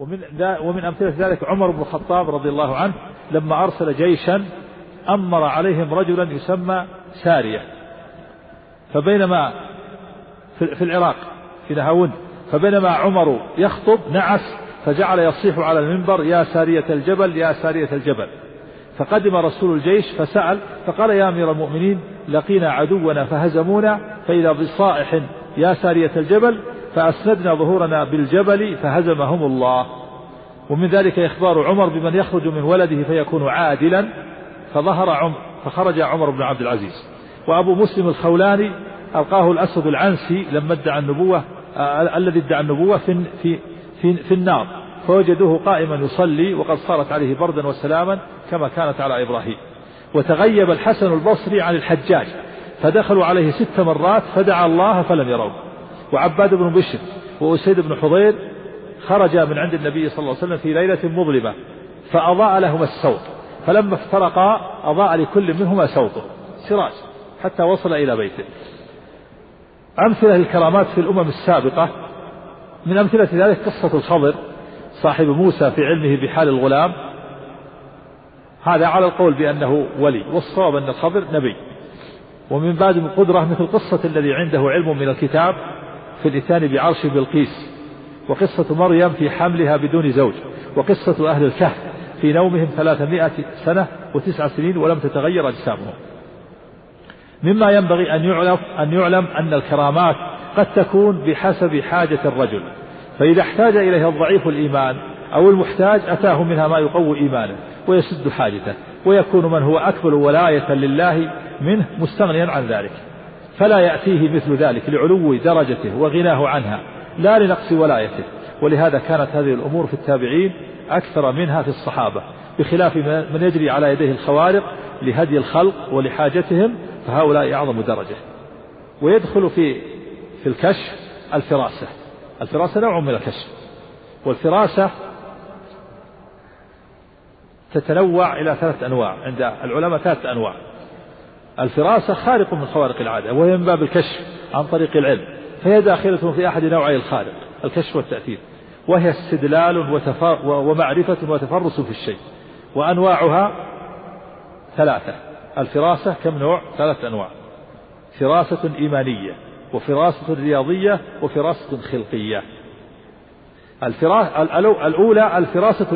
ومن ومن أمثلة ذلك عمر بن الخطاب رضي الله عنه لما أرسل جيشا أمر عليهم رجلا يسمى سارية. فبينما في العراق في نهاوند فبينما عمر يخطب نعس فجعل يصيح على المنبر يا سارية الجبل يا سارية الجبل. فقدم رسول الجيش فسأل فقال يا أمير المؤمنين لقينا عدونا فهزمونا فإذا بصائح يا سارية الجبل فأسندنا ظهورنا بالجبل فهزمهم الله. ومن ذلك إخبار عمر بمن يخرج من ولده فيكون عادلا. فظهر عمر فخرج عمر بن عبد العزيز. وأبو مسلم الخولاني ألقاه الأسود العنسي لما ادعى النبوة آه الذي ادعى النبوة في, في, في, في النار. فوجدوه قائما يصلي وقد صارت عليه بردا وسلاما كما كانت على إبراهيم. وتغيب الحسن البصري عن الحجاج فدخلوا عليه ست مرات فدعا الله فلم يروه. وعباد بن بشر وأسيد بن حضير خرج من عند النبي صلى الله عليه وسلم في ليلة مظلمة فأضاء لهما السوط فلما افترقا أضاء لكل منهما سوطه سراج حتى وصل إلى بيته. أمثلة الكرامات في الأمم السابقة من أمثلة ذلك قصة الخضر صاحب موسى في علمه بحال الغلام. هذا على القول بأنه ولي والصواب أن الخضر نبي. ومن بعد القدرة مثل قصة الذي عنده علم من الكتاب في الإتيان بعرش بلقيس وقصة مريم في حملها بدون زوج وقصة أهل الكهف في نومهم ثلاثمائة سنة وتسع سنين ولم تتغير أجسامهم. مما ينبغي أن يعلم أن يعلم أن الكرامات قد تكون بحسب حاجة الرجل فإذا احتاج إليها الضعيف الإيمان أو المحتاج أتاه منها ما يقوي إيمانه ويسد حاجته ويكون من هو أكبر ولاية لله منه مستغنيا عن ذلك. فلا يأتيه مثل ذلك لعلو درجته وغناه عنها لا لنقص ولايته. ولهذا كانت هذه الأمور في التابعين أكثر منها في الصحابة بخلاف من يجري على يديه الخوارق لهدي الخلق ولحاجتهم فهؤلاء أعظم درجة. ويدخل في في الكشف الفراسة. الفراسة نوع من الكشف. والفراسة تتنوع إلى ثلاث أنواع عند العلماء ثلاث أنواع. الفراسة خارق من خوارق العادة وهي من باب الكشف عن طريق العلم فهي داخلة في أحد نوعي الخارق الكشف والتأثير وهي استدلال ومعرفة وتفرس في الشيء وأنواعها ثلاثة الفراسة كم نوع؟ ثلاث أنواع فراسة إيمانية وفراسة رياضية وفراسة خلقية. الأولى الفراسة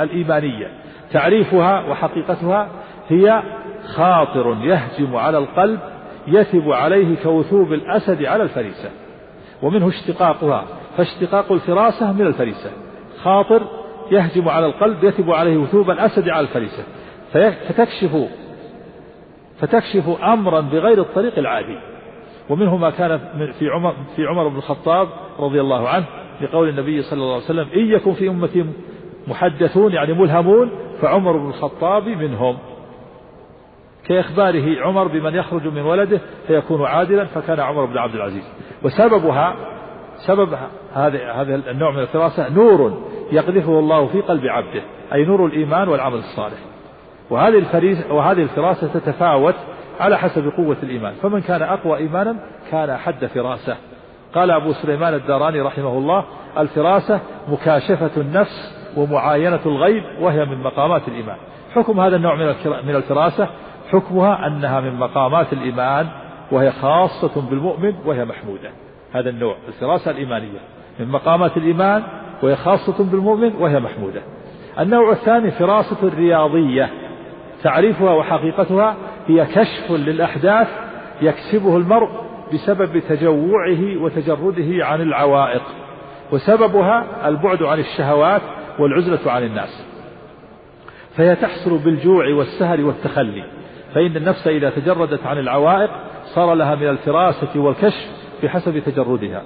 الإيمانية تعريفها وحقيقتها هي خاطر يهجم على القلب يثب عليه كوثوب الأسد على الفريسة. ومنه اشتقاقها فاشتقاق الفراسة من الفريسة. خاطر يهجم على القلب يثب عليه وثوب الأسد على الفريسة. فتكشف فتكشف أمرا بغير الطريق العادي. ومنه ما كان في عمر في عمر بن الخطاب رضي الله عنه لقول النبي صلى الله عليه وسلم إن يكن في أمتي محدثون يعني ملهمون فعمر بن الخطاب منهم. كإخباره عمر بمن يخرج من ولده فيكون عادلا فكان عمر بن عبد العزيز. وسببها سبب هذا هذا النوع من الفراسة نور يقذفه الله في قلب عبده أي نور الإيمان والعمل الصالح. وهذه الفريسة وهذه الفراسة تتفاوت على حسب قوة الإيمان. فمن كان أقوى إيمانا كان أحد فراسة. قال أبو سليمان الداراني رحمه الله الفراسة مكاشفة النفس ومعاينة الغيب وهي من مقامات الإيمان. حكم هذا النوع من الفراسة حكمها أنها من مقامات الإيمان وهي خاصة بالمؤمن وهي محمودة. هذا النوع الفراسة الإيمانية. من مقامات الإيمان وهي خاصة بالمؤمن وهي محمودة. النوع الثاني فراسة الرياضية تعريفها وحقيقتها هي كشف للأحداث يكسبه المرء بسبب تجوعه وتجرده عن العوائق. وسببها البعد عن الشهوات والعزلة عن الناس. فهي تحصل بالجوع والسهر والتخلي. فإن النفس إذا تجردت عن العوائق صار لها من الفراسة والكشف بحسب تجردها.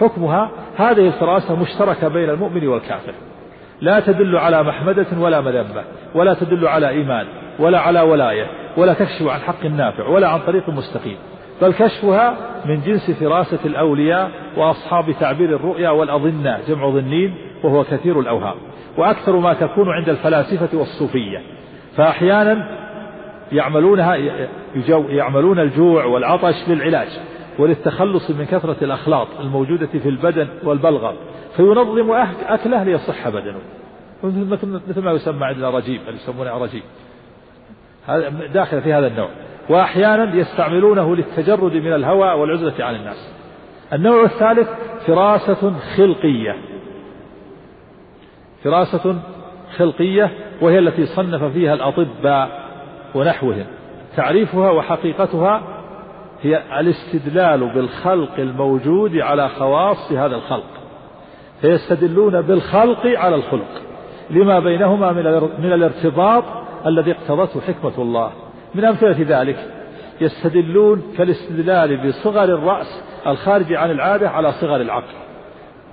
حكمها هذه الفراسة مشتركة بين المؤمن والكافر. لا تدل على محمدة ولا مذمة ولا تدل على إيمان ولا على ولاية ولا تكشف عن حق نافع ولا عن طريق مستقيم. بل كشفها من جنس فراسة الأولياء وأصحاب تعبير الرؤيا والأظنة جمع ظنين وهو كثير الأوهام. وأكثر ما تكون عند الفلاسفة والصوفية. فأحيانا يعملونها يعملون الجوع والعطش للعلاج وللتخلص من كثرة الأخلاط الموجودة في البدن والبلغم فينظم أكله ليصح بدنه. مثل ما يسمى عندنا رجيم اللي يسمونه هذا داخل في هذا النوع. وأحيانا يستعملونه للتجرد من الهوى والعزلة عن الناس. النوع الثالث فراسة خلقية. فراسة خلقية وهي التي صنف فيها الأطباء. ونحوهم تعريفها وحقيقتها هي الاستدلال بالخلق الموجود على خواص هذا الخلق. فيستدلون بالخلق على الخلق. لما بينهما من الارتباط الذي اقتضته حكمة الله. من أمثلة ذلك يستدلون كالاستدلال بصغر الرأس الخارج عن العادة على صغر العقل.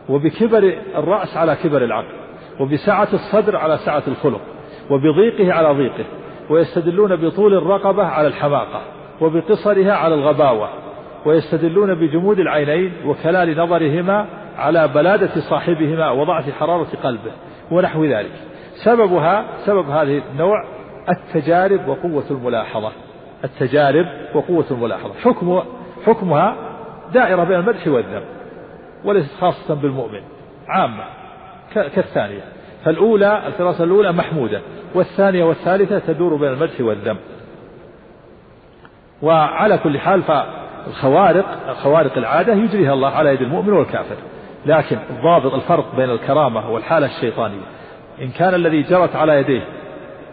وبكبر الرأس على كبر العقل. وبسعة الصدر على سعة الخلق. وبضيقه على ضيقه. ويستدلون بطول الرقبة على الحماقة وبقصرها على الغباوة ويستدلون بجمود العينين وكلال نظرهما على بلادة صاحبهما وضعف حرارة قلبه ونحو ذلك. سببها سبب هذه النوع التجارب وقوة الملاحظة. التجارب وقوة الملاحظة. حكم حكمها دائرة بين المدح والذم وليست خاصة بالمؤمن. عامة. كالثانية. فالأولى الفراسة الأولى محمودة والثانية والثالثة تدور بين المدح والذم. وعلى كل حال فالخوارق خوارق العادة يجريها الله على يد المؤمن والكافر. لكن الضابط الفرق بين الكرامة والحالة الشيطانية إن كان الذي جرت على يديه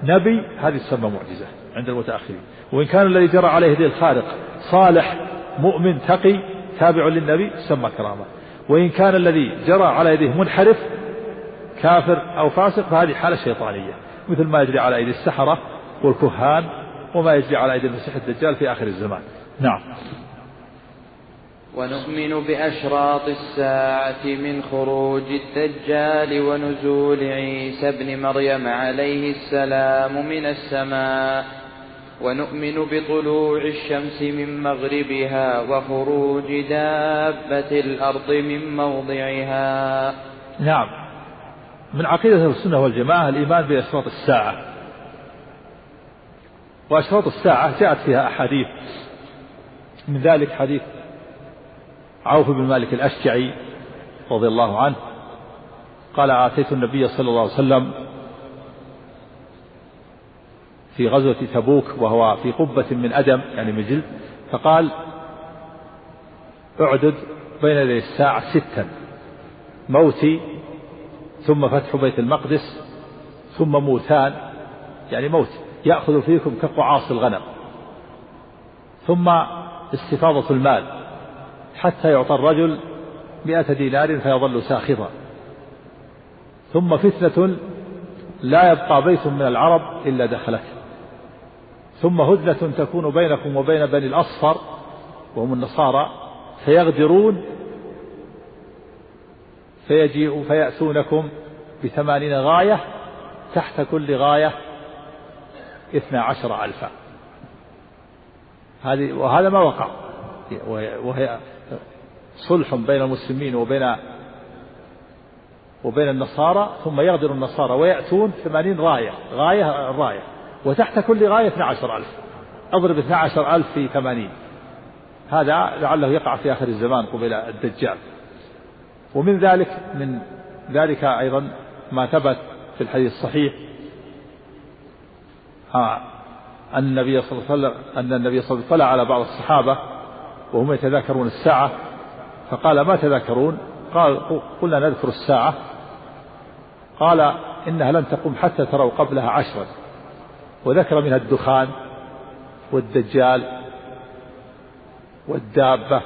نبي هذه تسمى معجزة عند المتأخرين. وإن كان الذي جرى على يديه الخالق صالح مؤمن تقي تابع للنبي تسمى كرامة. وإن كان الذي جرى على يديه منحرف كافر أو فاسق فهذه حالة شيطانية مثل ما يجري على أيدي السحرة والكهان وما يجري على أيدي المسيح الدجال في آخر الزمان. نعم. ونؤمن بأشراط الساعة من خروج الدجال ونزول عيسى ابن مريم عليه السلام من السماء. ونؤمن بطلوع الشمس من مغربها وخروج دابة الأرض من موضعها. نعم. من عقيدة السنة والجماعة الإيمان بأشراط الساعة. وأشراط الساعة جاءت فيها أحاديث. من ذلك حديث عوف بن مالك الأشجعي رضي الله عنه. قال آتيت النبي صلى الله عليه وسلم في غزوة تبوك وهو في قبة من أدم يعني من جلد فقال أعدد بين يدي الساعة ستا. موتي ثم فتح بيت المقدس ثم موتان يعني موت يأخذ فيكم كقعاص الغنم. ثم استفاضة المال حتى يعطى الرجل مئة دينار فيظل ساخطا. ثم فتنة لا يبقى بيت من العرب إلا دخلته. ثم هدنة تكون بينكم وبين بني الأصفر وهم النصارى فيغدرون فيجيء فيأتونكم بثمانين غاية تحت كل غاية اثنا عشر ألفا. هذه وهذا ما وقع. وهي صلح بين المسلمين وبين وبين النصارى ثم يغدر النصارى ويأتون ثمانين غاية. غاية الراية. وتحت كل غاية اثنا عشر ألف. اضرب اثنا عشر ألف في ثمانين. هذا لعله يقع في آخر الزمان قبل الدجال. ومن ذلك من ذلك أيضا ما ثبت في الحديث الصحيح أن النبي صلى الله عليه وسلم أن النبي صلى الله عليه وسلم طلع على بعض الصحابة وهم يتذاكرون الساعة فقال ما تذاكرون؟ قال قلنا نذكر الساعة. قال إنها لن تقوم حتى تروا قبلها عشرا. وذكر منها الدخان والدجال والدابة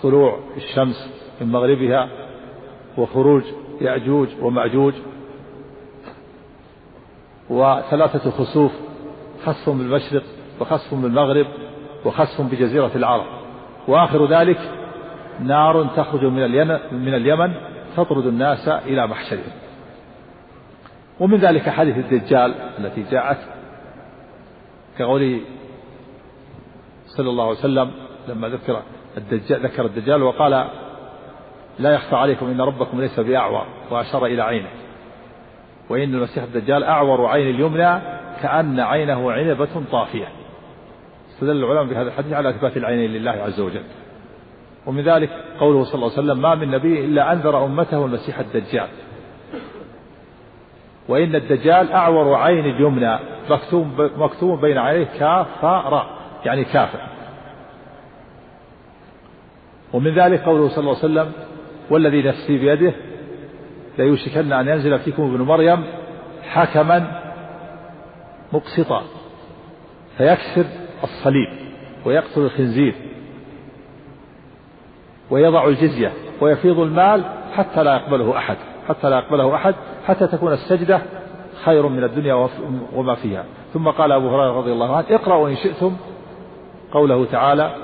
وطلوع الشمس من مغربها وخروج يأجوج ومأجوج وثلاثة خسوف خسف بالمشرق وخسف بالمغرب وخسف بجزيرة العرب. وآخر ذلك نار تخرج من من اليمن تطرد الناس إلى محشرهم. ومن ذلك حديث الدجال التي جاءت كقوله صلى الله عليه وسلم لما ذكر الدجال ذكر الدجال وقال لا يخفى عليكم إن ربكم ليس بأعور وأشار إلى عينه. وإن المسيح الدجال أعور عين اليمنى كأن عينه عنبة طافية. استدل العلماء بهذا الحديث على إثبات العينين لله عز وجل. ومن ذلك قوله صلى الله عليه وسلم ما من نبي إلا أنذر أمته المسيح الدجال. وإن الدجال أعور عين اليمنى مكتوب مكتوب بين عينيه كاف راء يعني كافر ومن ذلك قوله صلى الله عليه وسلم والذي نفسي بيده ليوشكن أن ينزل فيكم ابن مريم حكما مقسطا فيكسر الصليب ويقتل الخنزير ويضع الجزية ويفيض المال حتى لا يقبله أحد حتى لا يقبله أحد حتى تكون السجدة خير من الدنيا وما فيها. ثم قال أبو هريرة رضي الله عنه اقرأوا إن شئتم قوله تعالى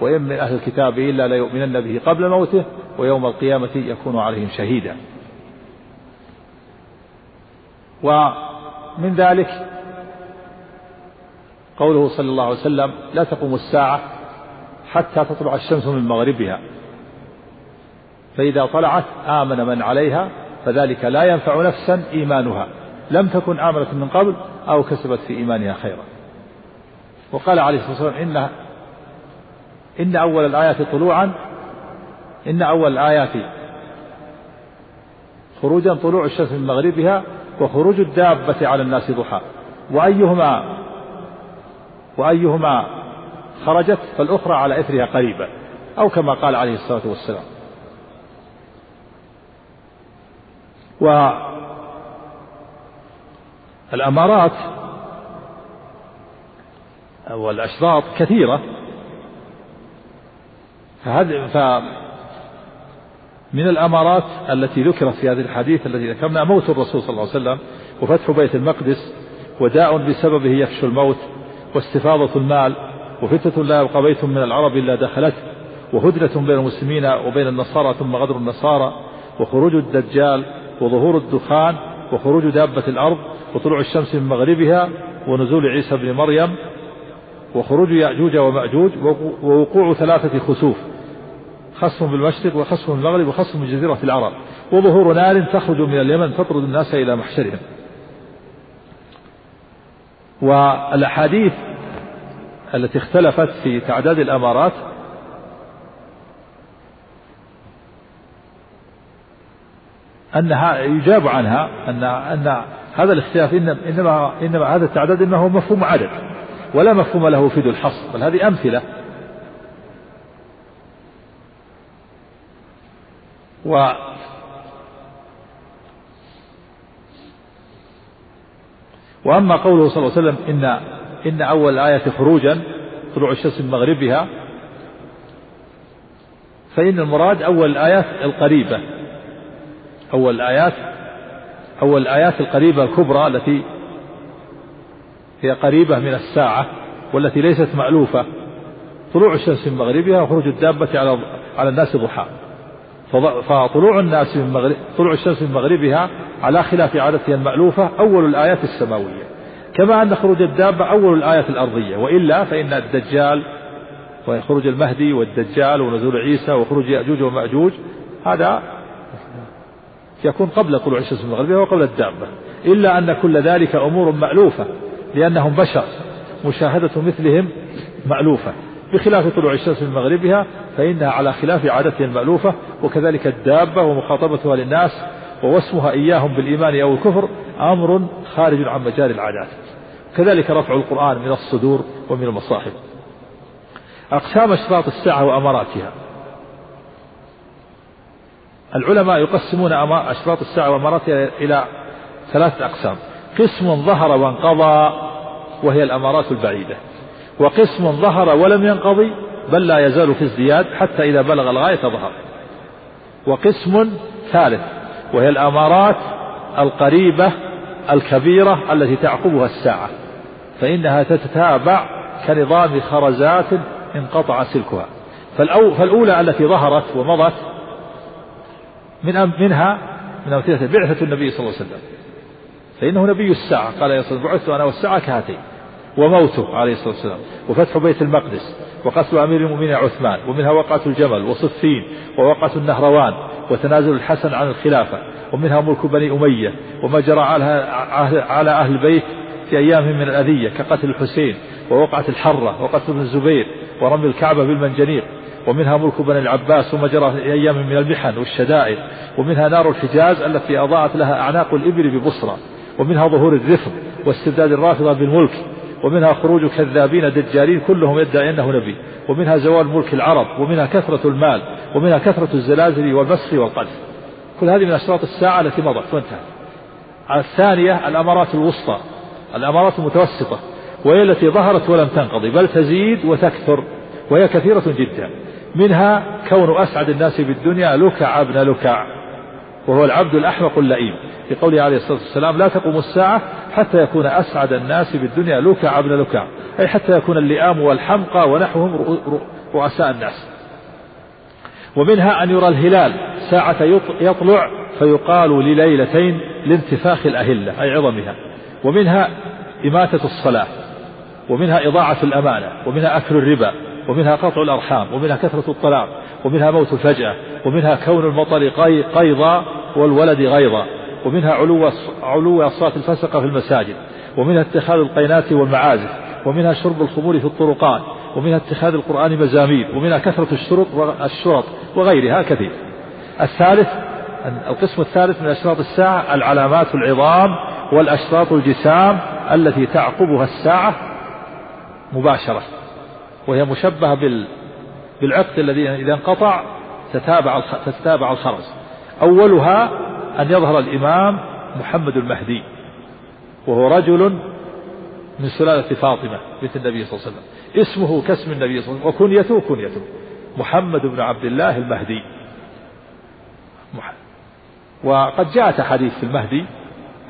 وإن من أهل الكتاب إلا ليؤمنن به قبل موته ويوم القيامة يكون عليهم شهيدا. ومن ذلك قوله صلى الله عليه وسلم لا تقوم الساعة حتى تطلع الشمس من مغربها. فإذا طلعت آمن من عليها فذلك لا ينفع نفسا إيمانها. لم تكن آمنت من قبل أو كسبت في إيمانها خيرا. وقال عليه الصلاة والسلام إن إن أول الآيات طلوعا إن أول الآيات خروجا طلوع الشمس من مغربها وخروج الدابة على الناس ضحى. وأيهما وأيهما خرجت؟ فالأخرى على إثرها قريبا أو كما قال عليه الصلاة والسلام. والأمارات والأشراط كثيرة فهذه ف من الأمارات التي ذكرت في هذه الحديث التي ذكرنا موت الرسول صلى الله عليه وسلم وفتح بيت المقدس وداء بسببه يفشو الموت واستفاضة المال وفتنة لا يبقى بيت من العرب إلا دخلته وهدنة بين المسلمين وبين النصارى ثم غدر النصارى وخروج الدجال وظهور الدخان وخروج دابة الأرض وطلوع الشمس من مغربها ونزول عيسى بن مريم وخروج يأجوج ومأجوج ووقوع ثلاثة خسوف. خصم بالمشرق وخصم بالمغرب وخصم من جزيرة العرب. وظهور نار تخرج من اليمن تطرد الناس إلى محشرهم. والأحاديث التي اختلفت في تعداد الأمارات أنها يجاب عنها أن أن هذا الاختلاف إنما إنما هذا التعداد إنما هو مفهوم عدد. ولا مفهوم له في ذو الحصر بل هذه أمثلة. و وأما قوله صلى الله عليه وسلم إن إن أول الآية خروجا طلوع الشمس من مغربها فإن المراد أول الآيات القريبة أول الآيات أول الآيات القريبة الكبرى التي هي قريبة من الساعة والتي ليست مألوفة طلوع الشمس من مغربها وخروج الدابة على على الناس ضحى فطلوع الناس من مغرب طلوع الشمس من مغربها على خلاف عادتها المألوفة أول الآيات السماوية. كما أن خروج الدابة أول الآيات الأرضية. وإلا فإن الدجال وخروج المهدي والدجال ونزول عيسى وخروج يأجوج ومأجوج هذا يكون قبل طلوع الشمس من مغربها وقبل الدابة. إلا أن كل ذلك أمور مألوفة لأنهم بشر مشاهدة مثلهم مألوفة. بخلاف طلوع الشمس من مغربها فإنها على خلاف عادتها المألوفة وكذلك الدابة ومخاطبتها للناس ووصفها إياهم بالإيمان أو الكفر أمر خارج عن مجال العادات. كذلك رفع القرآن من الصدور ومن المصاحف. أقسام أشراط الساعة وأماراتها. العلماء يقسمون أشراط الساعة وأماراتها إلى ثلاثة أقسام. قسم ظهر وانقضى وهي الأمارات البعيدة. وقسم ظهر ولم ينقضي بل لا يزال في ازدياد حتى إذا بلغ الغاية ظهر وقسم ثالث وهي الأمارات القريبة الكبيرة التي تعقبها الساعة فإنها تتتابع كنظام خرزات انقطع سلكها. فالأولى التي ظهرت ومضت من منها من أمثلة بعثة النبي صلى الله عليه وسلم. فإنه نبي الساعة قال يا صلى بعثت أنا والساعة كهاتين. وموته عليه الصلاة والسلام وفتح بيت المقدس وقتل أمير المؤمنين عثمان ومنها وقعة الجمل وصفين ووقعة النهروان وتنازل الحسن عن الخلافة ومنها ملك بني أمية وما جرى على أهل البيت في أيامهم من الأذية كقتل الحسين ووقعة الحرة وقتل ابن الزبير ورمي الكعبة بالمنجنيق ومنها ملك بني العباس ثم جرى في أيام من المحن والشدائد ومنها نار الحجاز التي أضاءت لها أعناق الإبل ببصرى ومنها ظهور الرفض واستبداد الرافضة بالملك ومنها خروج كذابين دجالين كلهم يدعي أنه نبي ومنها زوال ملك العرب ومنها كثرة المال ومنها كثرة الزلازل والمسخ والقذف. كل هذه من أشراط الساعة التي مضت. وانتهت الثانية الأمارات الوسطى الأمارات المتوسطة وهي التي ظهرت ولم تنقضي بل تزيد وتكثر وهي كثيرة جدا. منها كون أسعد الناس بالدنيا لكع ابن لكع وهو العبد الأحمق اللئيم. في قوله عليه الصلاة والسلام لا تقوم الساعة حتى يكون أسعد الناس بالدنيا لكع ابن لكع أي حتى يكون اللئام والحمقى ونحوهم رؤساء الناس. ومنها أن يرى الهلال ساعة يطلع فيقال لليلتين لانتفاخ الأهلة أي عظمها. ومنها إماتة الصلاة. ومنها إضاعة الأمانة. ومنها أكل الربا. ومنها قطع الأرحام. ومنها كثرة الطلاق. ومنها موت الفجأة. ومنها كون المطر قيضا والولد غيظا ومنها علو علو أصوات الفسقة في المساجد ومنها اتخاذ القينات والمعازف ومنها شرب الخمور في الطرقات ومنها اتخاذ القرآن مزامير ومنها كثرة الشرط الشرط وغيرها كثير. الثالث القسم الثالث من أشراط الساعة العلامات العظام والأشراط الجسام التي تعقبها الساعة مباشرة وهي مشبهة بال بالعقد الذي إذا انقطع تتابع تتابع الخرز. أولها أن يظهر الإمام محمد المهدي وهو رجل من سلالة فاطمة بنت النبي صلى الله عليه وسلم. اسمه كاسم النبي صلى الله عليه وسلم. وكنيته كنيته. محمد بن عبد الله المهدي. وقد جاءت أحاديث في المهدي.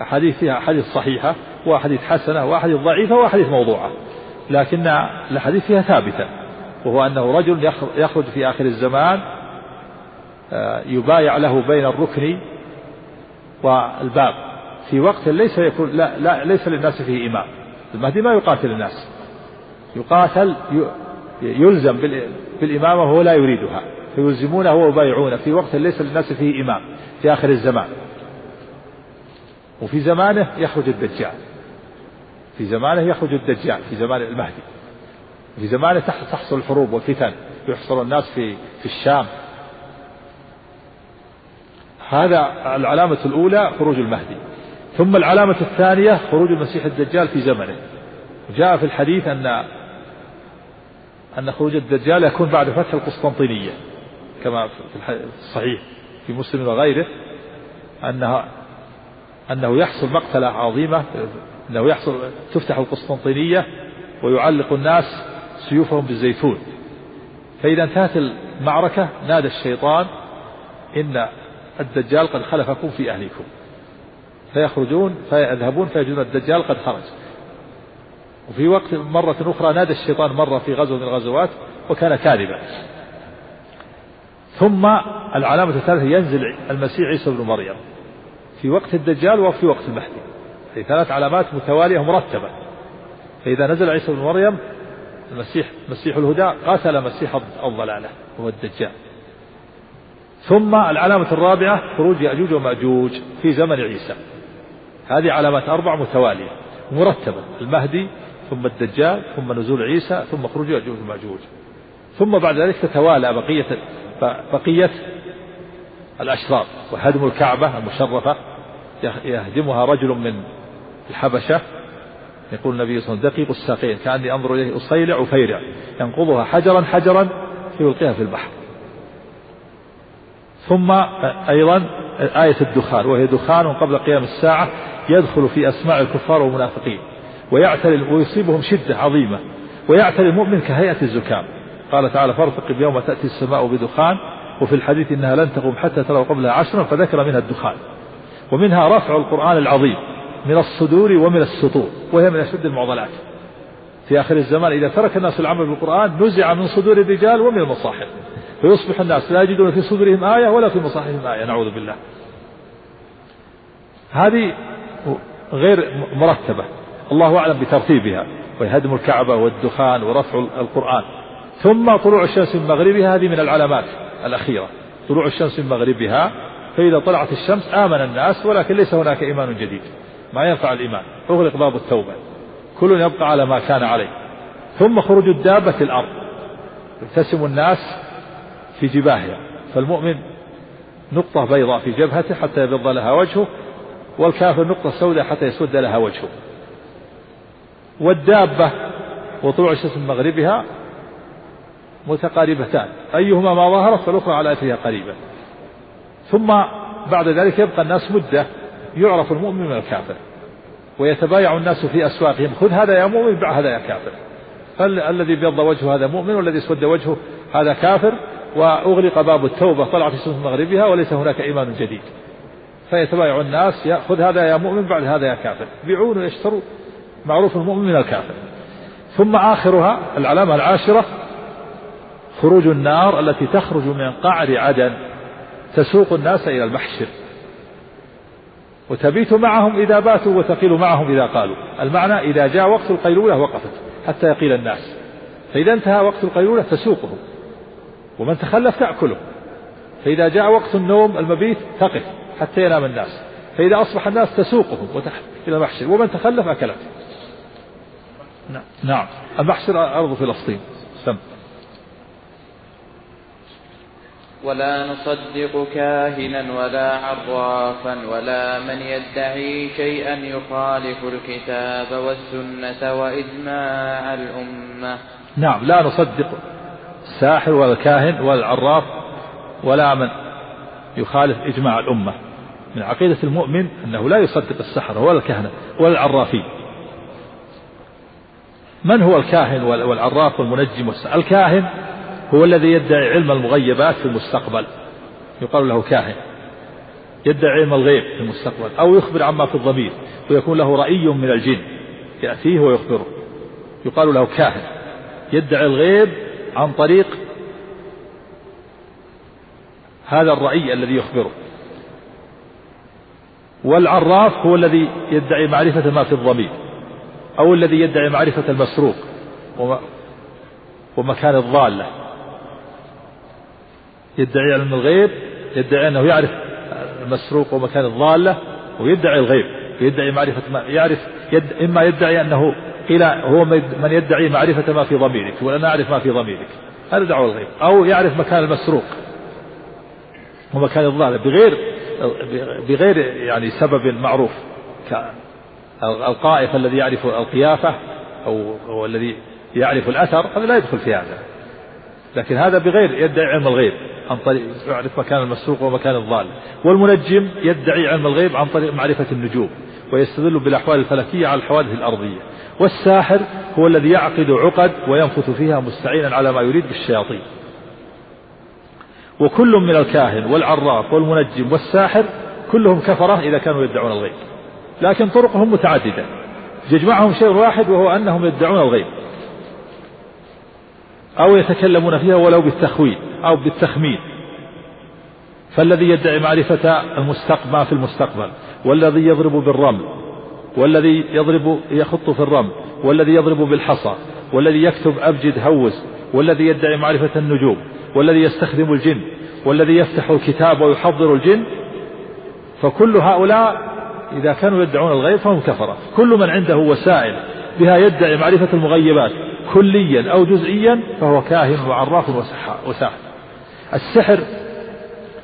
أحاديث فيها أحاديث صحيحة وأحاديث حسنة وأحاديث ضعيفة وأحاديث موضوعة. لكن الأحاديث فيها ثابتة وهو أنه رجل يخرج في آخر الزمان آه، يبايع له بين الركن والباب. في وقت ليس يكون لا, لا ليس للناس فيه إمام. المهدي ما يقاتل الناس. يقاتل يلزم بالإمامة وهو لا يريدها. فيلزمونه ويبايعونه. في وقت ليس للناس فيه إمام. في آخر الزمان. وفي زمانه يخرج الدجال. في زمانه يخرج الدجال. في زمان المهدي. في زمانه تحصل الحروب والفتن. يحصر الناس في في الشام. هذا العلامة الأولى خروج المهدي. ثم العلامة الثانية خروج المسيح الدجال في زمنه. جاء في الحديث أن أن خروج الدجال يكون بعد فتح القسطنطينية كما في الصحيح في مسلم وغيره أنها أنه يحصل مقتلة عظيمة أنه يحصل تفتح القسطنطينية ويعلق الناس سيوفهم بالزيتون. فإذا انتهت المعركة نادى الشيطان إن الدجال قد خلفكم في أهلكم فيخرجون فيذهبون فيجدون الدجال قد خرج. وفي وقت مرة أخرى نادى الشيطان مرة في غزوة من الغزوات وكان كاذبا. ثم العلامة الثالثة ينزل المسيح عيسى بن مريم. في وقت الدجال وفي وقت المهدي. في ثلاث علامات متوالية مرتبة فإذا نزل عيسى بن مريم المسيح مسيح الهدى قاتل مسيح الضلالة هو الدجال. ثم العلامة الرابعة خروج يأجوج ومأجوج في زمن عيسى. هذه علامات أربع متوالية. مرتبة المهدي ثم الدجال ثم نزول عيسى ثم خروج يأجوج ومأجوج. ثم بعد ذلك تتوالى بقية بقية الأشرار. وهدم الكعبة المشرفة يهدمها رجل من الحبشة. يقول النبي صلى الله عليه وسلم دقيق الساقين كأني أنظر إليه أصيلع وفيرع. ينقضها حجرا حجرا فيلقيها في البحر. ثم أيضا آية الدخان وهي دخان قبل قيام الساعة يدخل في أسماع الكفار والمنافقين ويعتري ويصيبهم شدة عظيمة ويعتري المؤمن كهيئة الزكام. قال تعالى فارتقب يوم تأتي السماء بدخان وفي الحديث إنها لن تقوم حتى تروا قبلها عشرا فذكر منها الدخان ومنها رفع القرآن العظيم من الصدور ومن السطور وهي من أشد المعضلات. في آخر الزمان إذا ترك الناس العمل بالقرآن نزع من صدور الرجال ومن المصاحف. فيصبح الناس لا يجدون في صدورهم آية ولا في مصاحفهم آية نعوذ بالله. هذه غير مرتبة الله أعلم بترتيبها وهي هدم الكعبة والدخان ورفع القرآن. ثم طلوع الشمس من مغربها هذه من العلامات الأخيرة. طلوع الشمس من مغربها فإذا طلعت الشمس آمن الناس ولكن ليس هناك إيمان جديد. ما ينفع الإيمان. أغلق باب التوبة. كل يبقى على ما كان عليه. ثم خروج الدابة الأرض. يبتسم الناس في جباهها. فالمؤمن نقطة بيضاء في جبهته حتى يبيض لها وجهه والكافر نقطة سوداء حتى يسود لها وجهه. والدابة وطلوع الشمس من مغربها متقاربتان. أيهما ما ظهرت فالأخرى على أثرها قريبا ثم بعد ذلك يبقى الناس مدة يعرف المؤمن من الكافر ويتبايع الناس في أسواقهم. خذ هذا يا مؤمن بع هذا يا كافر. الذي بيض وجهه هذا مؤمن والذي اسود وجهه هذا كافر. وأغلق باب التوبة طلعت الشمس من مغربها وليس هناك إيمان جديد. فيتبايع الناس يأخذ هذا يا مؤمن بعد هذا يا كافر. بيعون ويشتروا معروف المؤمن من الكافر. ثم آخرها العلامة العاشرة خروج النار التي تخرج من قعر عدن تسوق الناس إلى المحشر. وتبيت معهم إذا باتوا وتقيل معهم إذا قالوا. المعنى إذا جاء وقت القيلولة وقفت حتى يقيل الناس. فإذا انتهى وقت القيلولة تسوقه ومن تخلف تأكله. فإذا جاء وقت النوم المبيت تقف حتى ينام الناس. فإذا أصبح الناس تسوقهم إلى المحشر. ومن تخلف أكلته. نعم. نعم. المحشر أرض فلسطين. سم. ولا نصدق كاهنا ولا عرافا ولا من يدعي شيئا يخالف الكتاب والسنة وإجماع الأمة. نعم. لا نصدق الساحر ولا الكاهن ولا العراف ولا من يخالف إجماع الأمة. من عقيدة المؤمن أنه لا يصدق السحرة ولا الكهنة ولا العرافين من هو الكاهن والعراف والمنجم الكاهن هو الذي يدعي علم المغيبات في المستقبل. يقال له كاهن. يدعي علم الغيب في المستقبل أو يخبر عما في الضمير ويكون له رأي من الجن. يأتيه ويخبره. يقال له كاهن. يدعي الغيب عن طريق هذا الرأي الذي يخبره. والعراف هو الذي يدعي معرفة ما في الضمير أو الذي يدعي معرفة المسروق ومكان الضالة. يدعي علم الغيب يدعي أنه يعرف المسروق ومكان الضالة ويدعي الغيب يدعي معرفة ما يعرف يد إما يدعي أنه قيل هو من يدعي معرفة ما في ضميرك ولا نعرف ما في ضميرك. هذا دعوة الغيب. أو يعرف مكان المسروق. ومكان الضالة بغير بغير يعني سبب معروف. القائف الذي يعرف القيافة أو, أو الذي يعرف الأثر هذا لا يدخل في هذا. لكن هذا بغير يدعي علم الغيب عن طريق يعرف مكان المسروق ومكان الضال والمنجم يدعي علم الغيب عن طريق معرفة النجوم ويستدل بالأحوال الفلكية على الحوادث الأرضية. والساحر هو الذي يعقد عقد وينفث فيها مستعينا على ما يريد بالشياطين. وكل من الكاهن والعراف والمنجم والساحر كلهم كفرة إذا كانوا يدعون الغيب. لكن طرقهم متعددة. يجمعهم شيء واحد وهو أنهم يدعون الغيب. أو يتكلمون فيها ولو بالتخويل أو بالتخمين. فالذي يدعي معرفة المستقبل ما في المستقبل والذي يضرب بالرمل والذي يضرب يخط في الرمل والذي يضرب بالحصى والذي يكتب أبجد هوز والذي يدعي معرفة النجوم والذي يستخدم الجن والذي يفتح الكتاب ويحضر الجن فكل هؤلاء إذا كانوا يدعون الغيب فهم كفرة. كل من عنده وسائل بها يدعي معرفة المغيبات كليا أو جزئيا فهو كاهن وعراف وساحر. السحر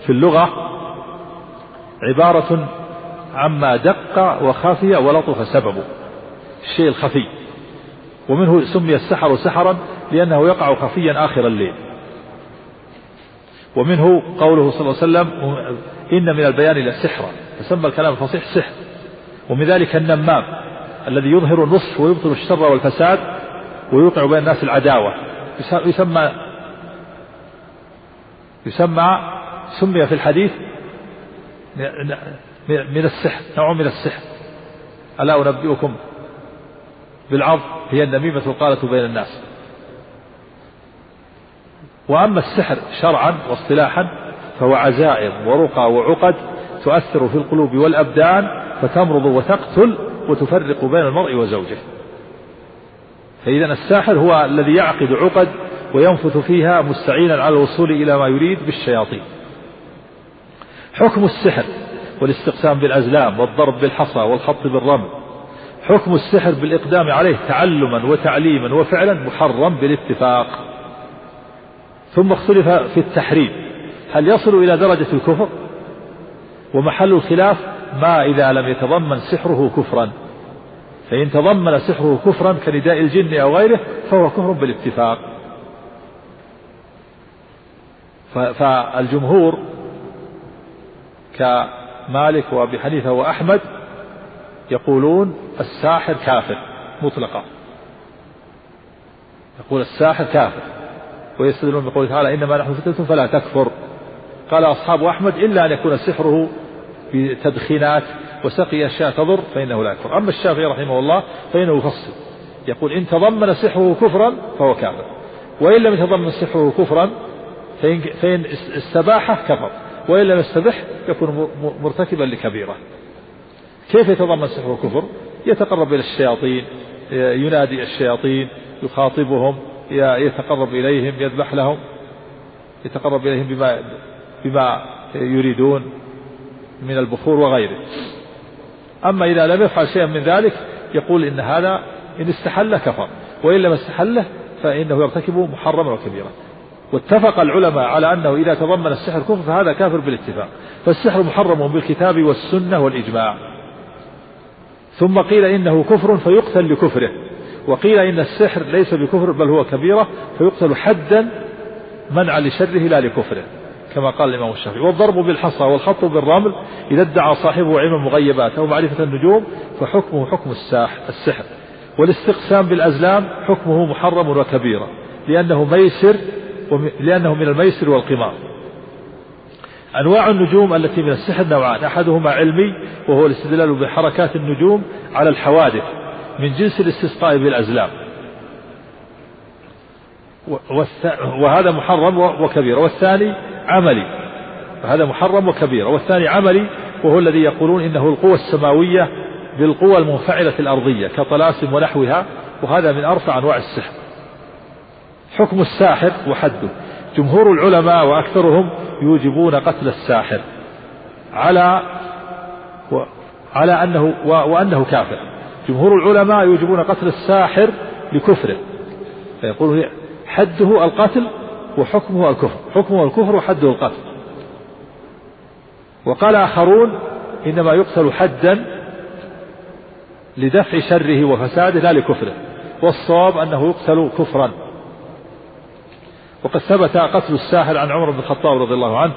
في اللغة عبارة عما دق وخفي ولطف سببه الشيء الخفي. ومنه سمي السحر سحرا لأنه يقع خفيا آخر الليل. ومنه قوله صلى الله عليه وسلم إن من البيان لسحرا فسمى الكلام الفصيح سحر. ومن ذلك النمام الذي يظهر النصح ويبطل الشر والفساد ويوقع بين الناس العداوة. يسمى يسمى سمي في الحديث من السحر نوع من السحر. ألا أنبئكم بالعظ هي النميمة القالة بين الناس. وأما السحر شرعا واصطلاحا فهو عزائم ورقى وعقد تؤثر في القلوب والأبدان فتمرض وتقتل وتفرق بين المرء وزوجه. فإذا الساحر هو الذي يعقد عقد وينفث فيها مستعينا على الوصول إلى ما يريد بالشياطين. حكم السحر والاستقسام بالأزلام والضرب بالحصى والخط بالرمل. حكم السحر بالإقدام عليه تعلما وتعليما وفعلا محرم بالاتفاق. ثم اختلف في التحريم. هل يصل إلى درجة الكفر؟ ومحل الخلاف ما إذا لم يتضمن سحره كفرا. فإن تضمن سحره كفرا كنداء الجن أو غيره فهو كفر بالاتفاق. فالجمهور كمالك وأبي حنيفة وأحمد يقولون الساحر كافر مطلقا. يقول الساحر كافر ويستدلون بقوله تعالى إنما نحن فتنة فلا تكفر. قال أصحاب أحمد إلا أن يكون سحره بتدخينات وسقي أشياء تضر فإنه لا يكفر. أما الشافعي رحمه الله فإنه يفصل يقول إن تضمن سحره كفرا فهو كافر وإن لم يتضمن سحره كفرا فإن, فإن استباحه كفر. وإن لم يستبح يكون مرتكبا لكبيرة. كيف يتضمن سحره كفر يتقرب إلى الشياطين ينادي الشياطين يخاطبهم يتقرب إليهم يذبح لهم يتقرب إليهم بما بما يريدون من البخور وغيره. أما إذا لم يفعل شيئا من ذلك يقول إن هذا إن استحل كفر وإن لم استحله فإنه يرتكب محرما وكبيرا. واتفق العلماء على أنه إذا تضمن السحر كفر فهذا كافر بالاتفاق. فالسحر محرم بالكتاب والسنة والإجماع. ثم قيل إنه كفر فيقتل لكفره. وقيل إن السحر ليس بكفر بل هو كبيرة فيقتل حدا منعا لشره لا لكفره كما قال الإمام الشافعي. والضرب بالحصى والخط بالرمل إذا ادعى صاحبه علم المغيبات أو معرفة النجوم فحكمه حكم الساح السحر. والاستقسام بالأزلام حكمه محرم وكبيرة لأنه ميسر لأنه من الميسر والقمار. أنواع النجوم التي من السحر نوعان أحدهما علمي وهو الاستدلال بحركات النجوم على الحوادث من جنس الاستسقاء بالأزلام. وهذا محرم وكبير. والثاني عملي. وهذا محرم وكبير. والثاني عملي وهو الذي يقولون إنه القوى السماوية بالقوى المنفعلة الأرضية كطلاسم ونحوها وهذا من أرفع أنواع السحر. حكم الساحر وحده. جمهور العلماء وأكثرهم يوجبون قتل الساحر على و على أنه و وأنه كافر. جمهور العلماء يوجبون قتل الساحر لكفره. فيقول حده القتل وحكمه الكفر. حكمه الكفر وحده القتل. وقال آخرون إنما يقتل حدا لدفع شره وفساده لا لكفره. والصواب أنه يقتل كفرا. وقد ثبت قتل الساحر عن عمر بن الخطاب رضي الله عنه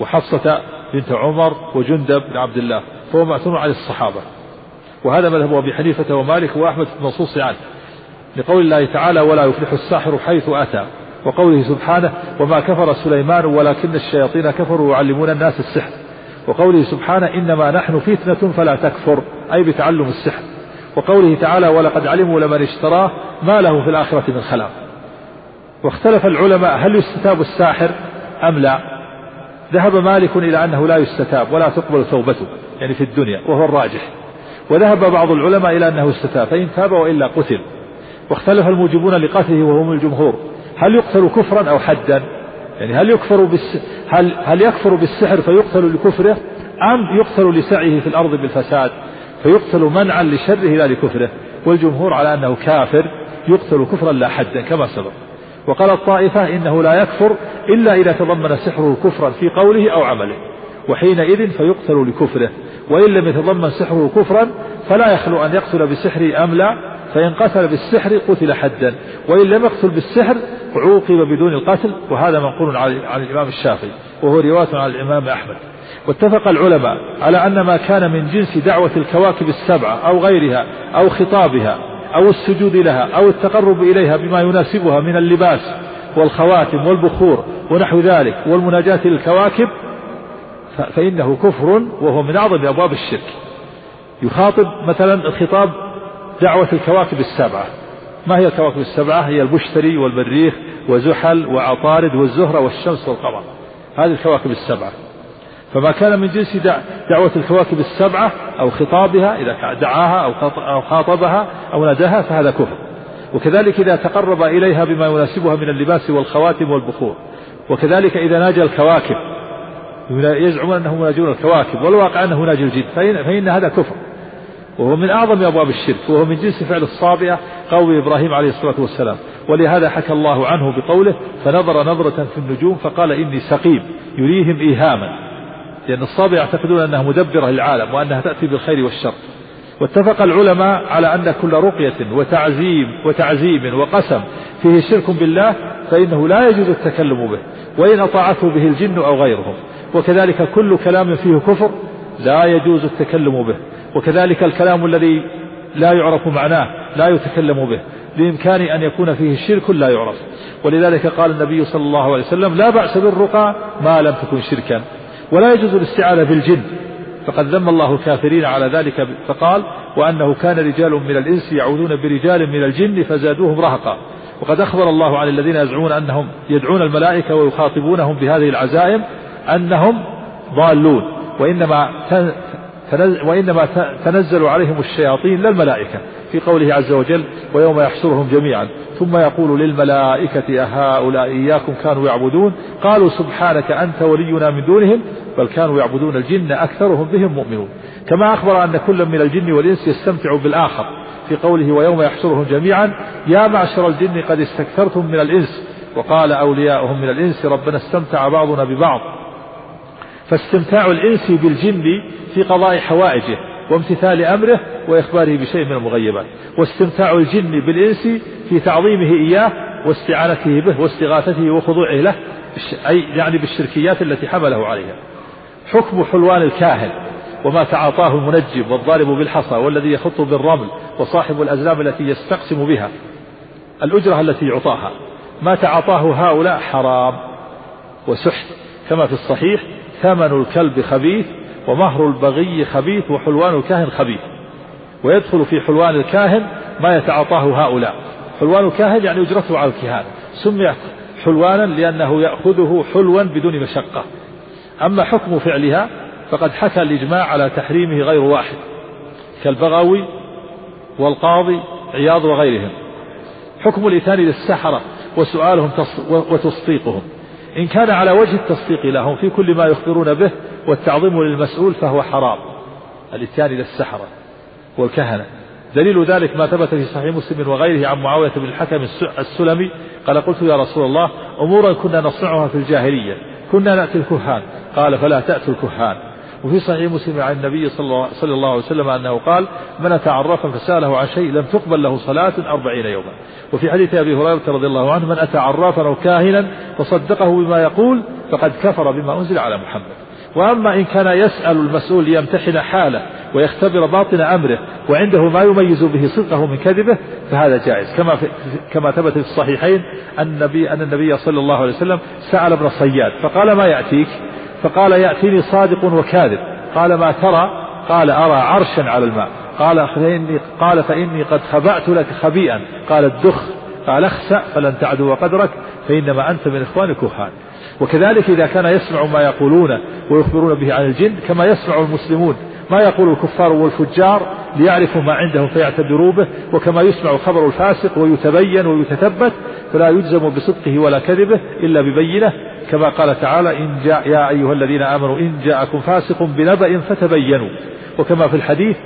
وحفصة بنت عمر وجندب بن عبد الله فهو معتمر على الصحابة. وهذا مذهب أبي حنيفة ومالك وأحمد في المنصوص عنه. لقول الله تعالى ولا يفلح الساحر حيث أتى وقوله سبحانه وما كفر سليمان ولكن الشياطين كفروا يعلمون الناس السحر وقوله سبحانه إنما نحن فتنة فلا تكفر أي بتعلم السحر. وقوله تعالى ولقد علموا لمن اشتراه ما له في الآخرة من خلاق واختلف العلماء هل يستتاب الساحر أم لا. ذهب مالك إلى أنه لا يستتاب ولا تقبل توبته يعني في الدنيا وهو الراجح. وذهب بعض العلماء إلى أنه استتاب فإن تاب وإلا قتل. واختلف الموجبون لقتله وهم الجمهور. هل يقتل كفرا أو حدا؟ يعني هل يكفر بالس... هل هل يكفر بالسحر فيقتل لكفره؟ أم يقتل لسعيه في الأرض بالفساد فيقتل منعا لشره لا لكفره؟ والجمهور على أنه كافر يقتل كفرا لا حدا كما سبق. وقال الطائفة إنه لا يكفر إلا إذا تضمن سحره كفرا في قوله أو عمله. وحينئذ فيقتل لكفره. وإن لم يتضمن سحره كفرا فلا يخلو أن يقتل بسحره أم لا فإن قتل بالسحر قتل حدا. وإن لم يقتل بالسحر عوقب بدون القتل وهذا منقول عن الإمام الشافعي وهو رواية عن الإمام أحمد. واتفق العلماء على أن ما كان من جنس دعوة الكواكب السبعة أو غيرها أو خطابها أو السجود لها أو التقرب إليها بما يناسبها من اللباس والخواتم والبخور ونحو ذلك والمناجاة للكواكب فإنه كفر وهو من أعظم أبواب الشرك. يخاطب مثلا الخطاب دعوة الكواكب السبعة. ما هي الكواكب السبعة؟ هي البشتري والمريخ وزحل وعطارد والزهرة والشمس والقمر. هذه الكواكب السبعة. فما كان من جنس دعوة الكواكب السبعة أو خطابها إذا دعاها أو خاطبها أو ناداها فهذا كفر. وكذلك إذا تقرب إليها بما يناسبها من اللباس والخواتم والبخور. وكذلك إذا ناجى الكواكب. يزعمون أنهم يناجون الكواكب. والواقع أنه ناجي الجن. فإن, فإن هذا كفر. وهو من أعظم أبواب الشرك. وهو من جنس فعل الصابئة قول إبراهيم عليه الصلاة والسلام. ولهذا حكى الله عنه بقوله فنظر نظرة في النجوم فقال إني سقيم. يريهم إيهاما. لأن الصابئة يعتقدون أنها مدبرة للعالم وأنها تأتي بالخير والشر. واتفق العلماء على أن كل رقية وتعزيم وتعزيم وقسم فيه شرك بالله فإنه لا يجوز التكلم به وإن أطاعته به الجن أو غيرهم. وكذلك كل كلام فيه كفر لا يجوز التكلم به وكذلك الكلام الذي لا يعرف معناه لا يتكلم به. بإمكان أن يكون فيه شرك لا يعرف. ولذلك قال النبي صلى الله عليه وسلم لا بأس بالرقى ما لم تكن شركا. ولا يجوز الاستعاذة بالجن. فقد ذم الله الكافرين على ذلك فقال وأنه كان رجال من الإنس يعوذون برجال من الجن فزادوهم رهقا. وقد أخبر الله عن الذين يزعمون أنهم يدعون الملائكة ويخاطبونهم بهذه العزائم أنهم ضالون. وإنما وإنما تنزل عليهم الشياطين لا الملائكة. في قوله عز وجل ويوم يحشرهم جميعا. ثم يقول للملائكة أهؤلاء إياكم كانوا يعبدون. قالوا سبحانك أنت ولينا من دونهم بل كانوا يعبدون الجن أكثرهم بهم مؤمنون. كما أخبر أن كل من الجن والإنس يستمتع بالآخر في قوله ويوم يحشرهم جميعا يا معشر الجن قد استكثرتم من الإنس. وقال أولياؤهم من الإنس ربنا استمتع بعضنا ببعض. فاستمتاع الإنس بالجن في قضاء حوائجه. وامتثال أمره وإخباره بشيء من المغيبات واستمتاع الجن بالإنس في تعظيمه إياه واستعانته به واستغاثته وخضوعه له أي يعني بالشركيات التي حمله عليها. حكم حلوان الكاهن وما تعاطاه المنجم والضارب بالحصى والذي يخط بالرمل وصاحب الأزلام التي يستقسم بها. الأجرة التي يعطاها. ما تعاطاه هؤلاء حرام وسحت كما في الصحيح ثمن الكلب خبيث ومهر البغي خبيث وحلوان الكاهن خبيث. ويدخل في حلوان الكاهن ما يتعاطاه هؤلاء. حلوان الكاهن يعني أجرته على الكهان. سمي حلوانا لأنه يأخذه حلوا بدون مشقة. أما حكم فعلها فقد حكى الإجماع على تحريمه غير واحد. كالبغوي والقاضي عياض وغيرهم. حكم الإتان للسحرة وسؤالهم وتصديقهم. إن كان على وجه التصديق لهم في كل ما يخبرون به والتعظيم للمسؤول فهو حرام. الاتيان إلى السحرة والكهنة. دليل ذلك ما ثبت في صحيح مسلم وغيره عن معاوية بن الحكم السلمي قال قلت يا رسول الله أمورا كنا نصنعها في الجاهلية. كنا نأتي الكهان. قال فلا تأتوا الكهان. وفي صحيح مسلم عن النبي صلى الله عليه وسلم أنه قال من أتى عرافا فسأله عن شيء لم تقبل له صلاة أربعين يوما. وفي حديث أبي هريرة رضي الله عنه من أتى عرافا أو كاهنا فصدقه بما يقول فقد كفر بما أنزل على محمد. وأما إن كان يسأل المسؤول ليمتحن حاله ويختبر باطن أمره وعنده ما يميز به صدقه من كذبه فهذا جائز. كما في كما ثبت في الصحيحين النبي أن النبي صلى الله عليه وسلم سأل ابن صياد فقال ما يأتيك؟ فقال يأتيني صادق وكاذب. قال ما ترى؟ قال أرى عرشا على الماء. قال فإني قال فإني قد خبأت لك خبيئا. قال الدخ قال اخسأ فلن تعدو قدرك فإنما أنت من إخوان الكهان وكذلك إذا كان يسمع ما يقولون ويخبرون به عن الجن كما يسمع المسلمون ما يقول الكفار والفجار ليعرفوا ما عندهم فيعتبروا به وكما يسمع خبر الفاسق ويتبين ويتثبت فلا يجزم بصدقه ولا كذبه إلا ببينة كما قال تعالى إن جاء يا أيها الذين آمنوا إن جاءكم فاسق بنبأ فتبينوا. وكما في الحديث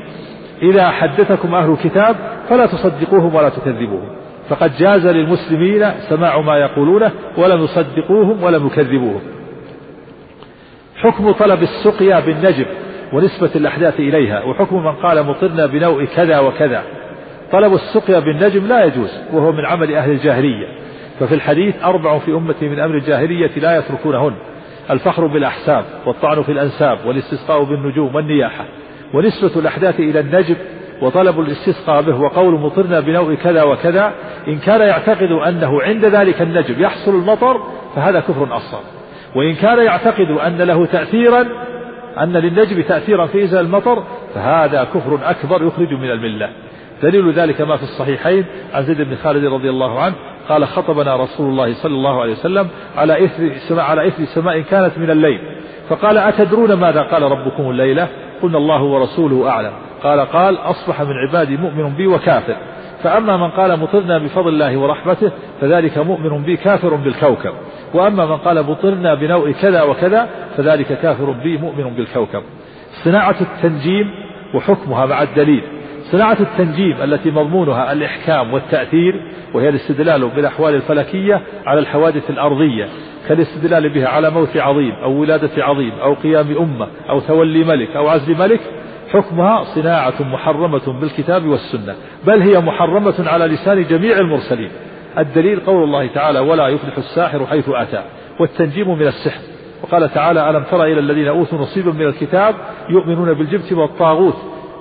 إذا حدثكم أهل الكتاب فلا تصدقوهم ولا تكذبوهم. فقد جاز للمسلمين سماع ما يقولونه ولم يصدقوهم ولم يكذبوهم. حكم طلب السقيا بالنجم ونسبة الأحداث إليها وحكم من قال مطرنا بنوء كذا وكذا. طلب السقيا بالنجم لا يجوز وهو من عمل أهل الجاهلية. ففي الحديث أربع في أمتي من أمر الجاهلية لا يتركونهن الفخر بالأحساب والطعن في الأنساب والاستسقاء بالنجوم والنياحة. ونسبة الأحداث إلى النجم وطلب الاستسقاء به وقول مطرنا بنوء كذا وكذا إن كان يعتقد أنه عند ذلك النجم يحصل المطر فهذا كفر أصغر. وإن كان يعتقد أن له تأثيرا أن للنجم تأثيرا في إزال المطر فهذا كفر أكبر يخرج من الملة. دليل ذلك ما في الصحيحين عن زيد بن خالد رضي الله عنه قال خطبنا رسول الله صلى الله عليه وسلم على إثر سماء على إثر سماء كانت من الليل. فقال أتدرون ماذا؟ قال ربكم الليلة. قلنا الله ورسوله أعلم. قال قال أصبح من عبادي مؤمن بي وكافر. فأما من قال مطرنا بفضل الله ورحمته فذلك مؤمن بي كافر بالكوكب. وأما من قال مطرنا بنوء كذا وكذا فذلك كافر بي مؤمن بالكوكب. صناعة التنجيم وحكمها مع الدليل. صناعة التنجيم التي مضمونها الإحكام والتأثير وهي الاستدلال بالأحوال الفلكية على الحوادث الأرضية كالاستدلال بها على موت عظيم أو ولادة عظيم أو قيام أمة أو تولي ملك أو عزل ملك حكمها صناعة محرمة بالكتاب والسنة بل هي محرمة على لسان جميع المرسلين. الدليل قول الله تعالى ولا يفلح الساحر حيث أتى والتنجيم من السحر. وقال تعالى ألم تر إلى الذين أوتوا نصيبا من الكتاب يؤمنون بالجبت والطاغوت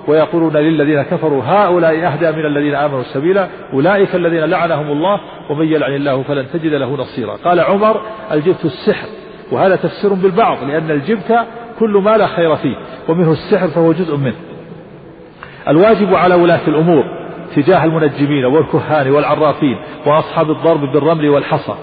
ويقولون للذين كفروا هؤلاء أهدى من الذين آمنوا سبيلا أولئك الذين لعنهم الله ومن يلعن الله فلن تجد له نصيرا قال عمر الجبت السحر وهذا تفسير بالبعض لأن الجبت كل ما لا خير فيه ومنه السحر فهو جزء منه. الواجب على ولاة الأمور تجاه المنجمين والكهان والعرافين وأصحاب الضرب بالرمل والحصى.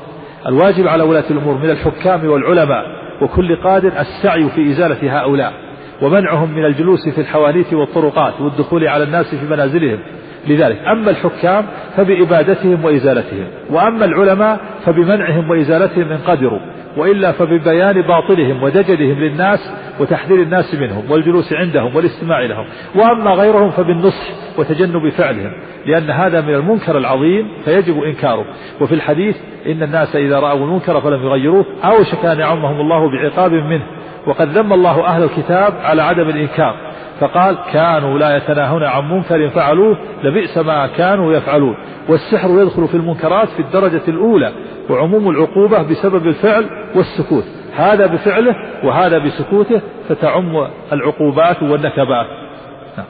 الواجب على ولاة الأمور من الحكام والعلماء وكل قادر السعي في إزالة هؤلاء ومنعهم من الجلوس في الحوانيت والطرقات والدخول على الناس في منازلهم. لذلك أما الحكام فبإبادتهم وإزالتهم وأما العلماء فبمنعهم وإزالتهم إن قدروا. وإلا فببيان باطلهم ودجلهم للناس وتحذير الناس منهم والجلوس عندهم والاستماع لهم. وأما غيرهم فبالنصح وتجنب فعلهم لأن هذا من المنكر العظيم فيجب إنكاره. وفي الحديث إن الناس إذا رأوا المنكر فلم يغيروه أوشك أن يعمهم الله بعقاب منه. وقد ذم الله أهل الكتاب على عدم الإنكار. فقال كانوا لا يتناهون عن منكر فعلوه لبئس ما كانوا يفعلون. والسحر يدخل في المنكرات في الدرجة الأولى. وعموم العقوبة بسبب الفعل والسكوت. هذا بفعله وهذا بسكوته فتعم العقوبات والنكبات. نعم.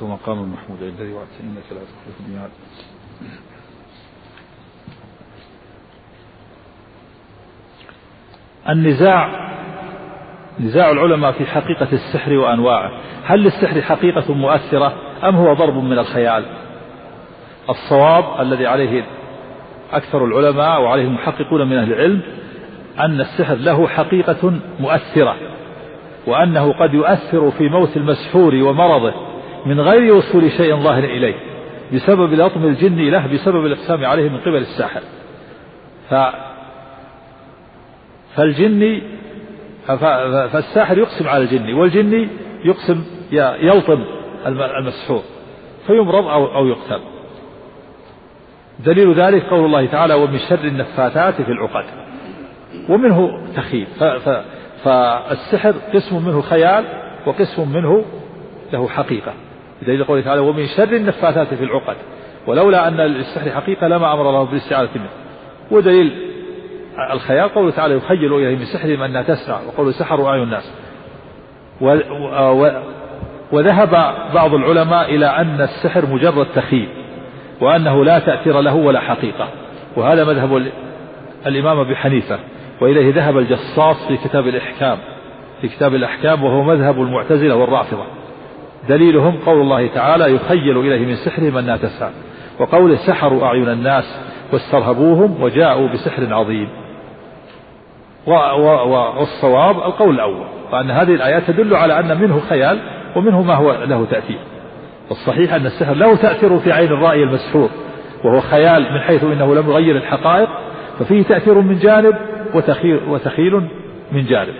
ثم قام المحمود الذي وعدت إنك لا تخلف الميعاد. النزاع نزاع العلماء في حقيقة السحر وأنواعه. هل للسحر حقيقة مؤثرة أم هو ضرب من الخيال؟ الصواب الذي عليه أكثر العلماء وعليه المحققون من أهل العلم أن السحر له حقيقة مؤثرة وأنه قد يؤثر في موت المسحور ومرضه من غير وصول شيء ظاهر إليه بسبب لطم الجن له بسبب الإقسام عليه من قبل الساحر ف فالجن فالساحر يقسم على الجن والجن يقسم يلطم المسحور فيمرض أو أو يقتل. دليل ذلك قول الله تعالى ومن شر النفاثات في العقد. ومنه تخيل فالسحر قسم منه خيال وقسم منه له حقيقة. بدليل قوله تعالى ومن شر النفاثات في العقد. ولولا أن للسحر حقيقة لما أمر الله بالاستعاذة منه. ودليل الخيال قوله تعالى يخيل إليه من سحرهم أنها تسعى وقوله سحروا أعين الناس. و و وذهب بعض العلماء إلى أن السحر مجرد تخيل وأنه لا تأثير له ولا حقيقة. وهذا مذهب الإمام أبي حنيفة. وإليه ذهب الجصاص في كتاب الإحكام. في كتاب الأحكام وهو مذهب المعتزلة والرافضة. دليلهم قول الله تعالى يخيل إليه من سحرهم أنها تسعى وقوله سحروا أعين الناس واسترهبوهم وجاءوا بسحر عظيم. والصواب القول الأول. وأن هذه الآيات تدل على أن منه خيال ومنه ما هو له تأثير. والصحيح أن السحر له تأثير في عين الرائي المسحور وهو خيال من حيث إنه لم يغير الحقائق ففيه تأثير من جانب وتخيل من جانب.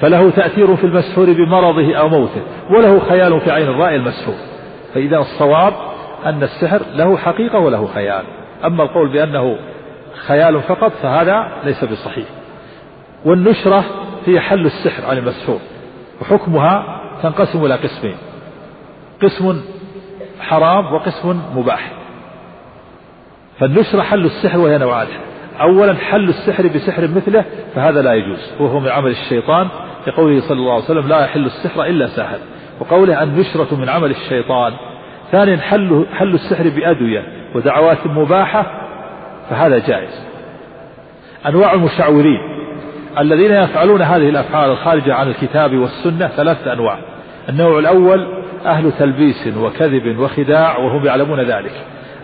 فله تأثير في المسحور بمرضه أو موته وله خيال في عين الرائي المسحور. فإذا الصواب أن السحر له حقيقة وله خيال. أما القول بأنه خيال فقط فهذا ليس بصحيح. والنشرة هي حل السحر عن المسحور وحكمها تنقسم إلى قسمين. قسم حرام وقسم مباح. فالنشرة حل السحر وهي نوعان. أولا حل السحر بسحر مثله فهذا لا يجوز. وهو من عمل الشيطان لقوله صلى الله عليه وسلم لا يحل السحر إلا ساحر. وقوله النشرة من عمل الشيطان. ثانيا حل, حل السحر بأدوية ودعوات مباحة فهذا جائز. أنواع المشعوذين الذين يفعلون هذه الأفعال الخارجة عن الكتاب والسنة ثلاثة أنواع. النوع الأول أهل تلبيس وكذب وخداع وهم يعلمون ذلك.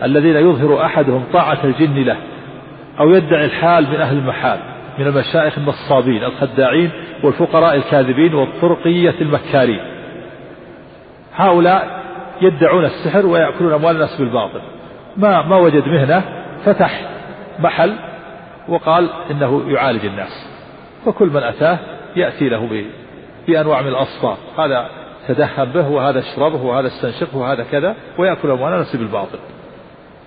الذين يظهر أحدهم طاعة الجن له أو يدعي الحال من أهل المحال من المشايخ النصابين الخداعين والفقراء الكاذبين والطرقية المكارين. هؤلاء يدعون السحر ويأكلون أموال الناس بالباطل. ما ما وجد مهنة فتح محل وقال إنه يعالج الناس. فكل من أتاه يأتي له بأنواع من الأصفار. هذا تدهن به وهذا اشربه وهذا استنشقه وهذا كذا ويأكل أموال الناس بالباطل.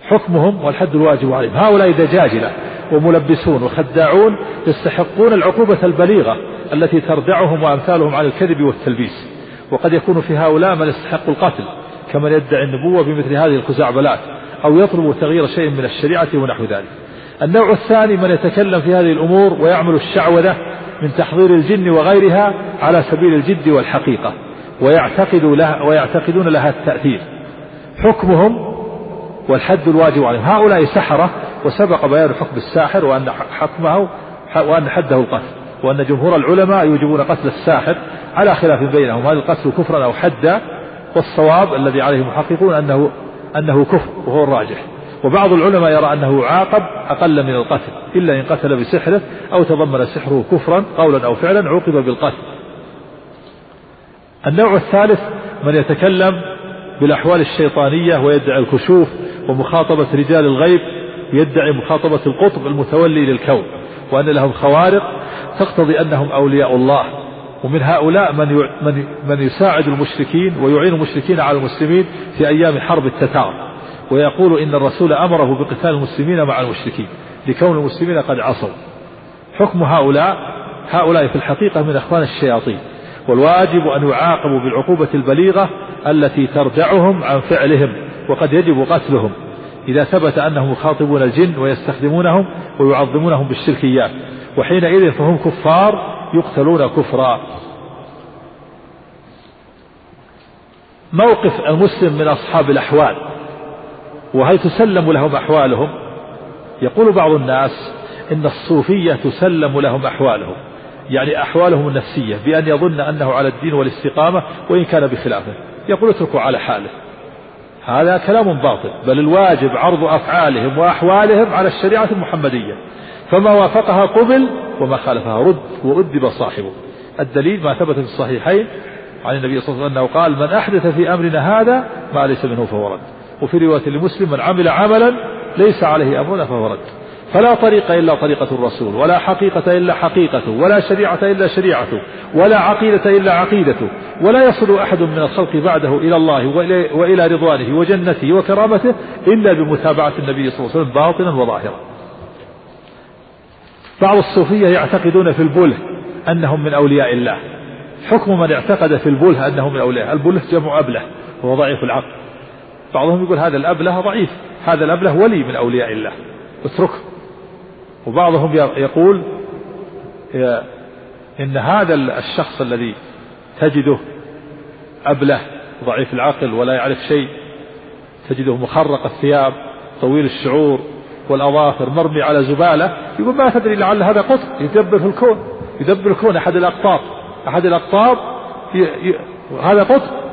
حكمهم والحد الواجب عليهم. هؤلاء دجاجلة وملبسون وخداعون يستحقون العقوبة البليغة التي تردعهم وأمثالهم على الكذب والتلبيس. وقد يكون في هؤلاء من يستحق القتل كمن يدعي النبوة بمثل هذه الخزعبلات أو يطلب تغيير شيء من الشريعة ونحو ذلك. النوع الثاني من يتكلم في هذه الأمور ويعمل الشعوذة من تحضير الجن وغيرها على سبيل الجد والحقيقة. ويعتقد لها ويعتقدون لها التأثير. حكمهم والحد الواجب عليهم. هؤلاء سحرة وسبق بيان حكم الساحر وأن حكمه وأن حده القتل وأن جمهور العلماء يوجبون قتل الساحر على خلاف بينهم. هل القتل كفرا أو حدا والصواب الذي عليه المحققون أنه أنه كفر وهو الراجح. وبعض العلماء يرى أنه يعاقب أقل من القتل إلا إن قتل بسحره أو تضمن سحره كفرا قولا أو فعلا عوقب بالقتل. النوع الثالث من يتكلم بالأحوال الشيطانية ويدعي الكشوف ومخاطبة رجال الغيب يدعي مخاطبة القطب المتولي للكون وأن لهم خوارق تقتضي أنهم أولياء الله. ومن هؤلاء من من من يساعد المشركين ويعين المشركين على المسلمين في أيام حرب التتار. ويقول إن الرسول أمره بقتال المسلمين مع المشركين لكون المسلمين قد عصوا. حكم هؤلاء هؤلاء في الحقيقة من أخوان الشياطين. والواجب أن يعاقبوا بالعقوبة البليغة التي تردعهم عن فعلهم وقد يجب قتلهم. إذا ثبت أنهم يخاطبون الجن ويستخدمونهم ويعظمونهم بالشركيات وحينئذ فهم كفار يقتلون كفرا. موقف المسلم من أصحاب الأحوال وهل تسلم لهم أحوالهم؟ يقول بعض الناس إن الصوفية تسلم لهم أحوالهم. يعني أحوالهم النفسية بأن يظن أنه على الدين والاستقامة وإن كان بخلافه. يقول اتركوا على حاله. هذا كلام باطل بل الواجب عرض أفعالهم وأحوالهم على الشريعة المحمدية. فما وافقها قبل وما خالفها رد وأدب صاحبه. الدليل ما ثبت في الصحيحين عن النبي صلى الله عليه وسلم أنه قال من أحدث في أمرنا هذا ما ليس منه فهو رد. وفي رواية لمسلم من عمل عملا ليس عليه أمرنا فهو رد. فلا طريق إلا طريقة الرسول ولا حقيقة إلا حقيقته ولا شريعة إلا شريعته ولا عقيدة إلا عقيدته ولا يصل أحد من الخلق بعده إلى الله وإلى رضوانه وجنته وكرامته إلا بمتابعة النبي صلى الله عليه وسلم باطنا وظاهرا. بعض الصوفية يعتقدون في البله أنهم من أولياء الله. حكم من اعتقد في البله أنه من أولياء البله جمع أبله وهو ضعيف العقل. بعضهم يقول هذا الأبله ضعيف هذا الأبله ولي من أولياء الله اتركه. وبعضهم يقول إن هذا الشخص الذي تجده أبله ضعيف العقل ولا يعرف شيء تجده مخرق الثياب طويل الشعور والأظافر مرمي على زبالة يقول ما تدري لعل هذا قطب يدبر في الكون يدبر الكون أحد الأقطاب أحد الأقطاب هذا قطب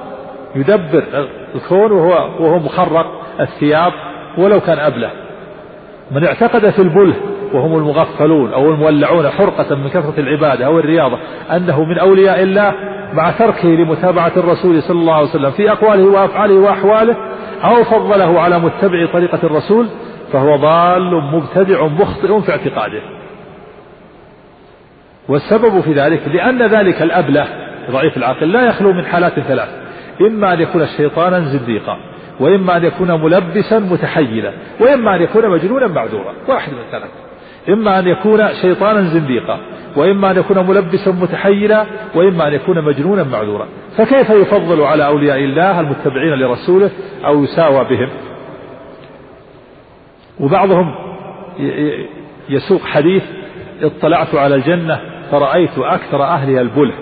يدبر الكون وهو وهو مخرق الثياب ولو كان أبله. من اعتقد في البله وهم المغفلون أو المولعون حرقة من كثرة العبادة أو الرياضة أنه من أولياء الله مع تركه لمتابعة الرسول صلى الله عليه وسلم في أقواله وأفعاله وأحواله أو فضله على متبع طريقة الرسول فهو ضال مبتدع مخطئ في اعتقاده. والسبب في ذلك لأن ذلك الأبلة ضعيف العقل لا يخلو من حالات ثلاث إما أن يكون شيطانا زنديقا وإما أن يكون ملبسا متحيلا وإما أن يكون مجنونا معذورا واحد من ثلاث إما أن يكون شيطانا زنديقا وإما أن يكون ملبسا متحيلا وإما أن يكون مجنونا معذورا. فكيف يفضل على أولياء الله المتبعين لرسوله أو يساوى بهم؟ وبعضهم يسوق حديث اطلعت على الجنة فرأيت أكثر أهلها البله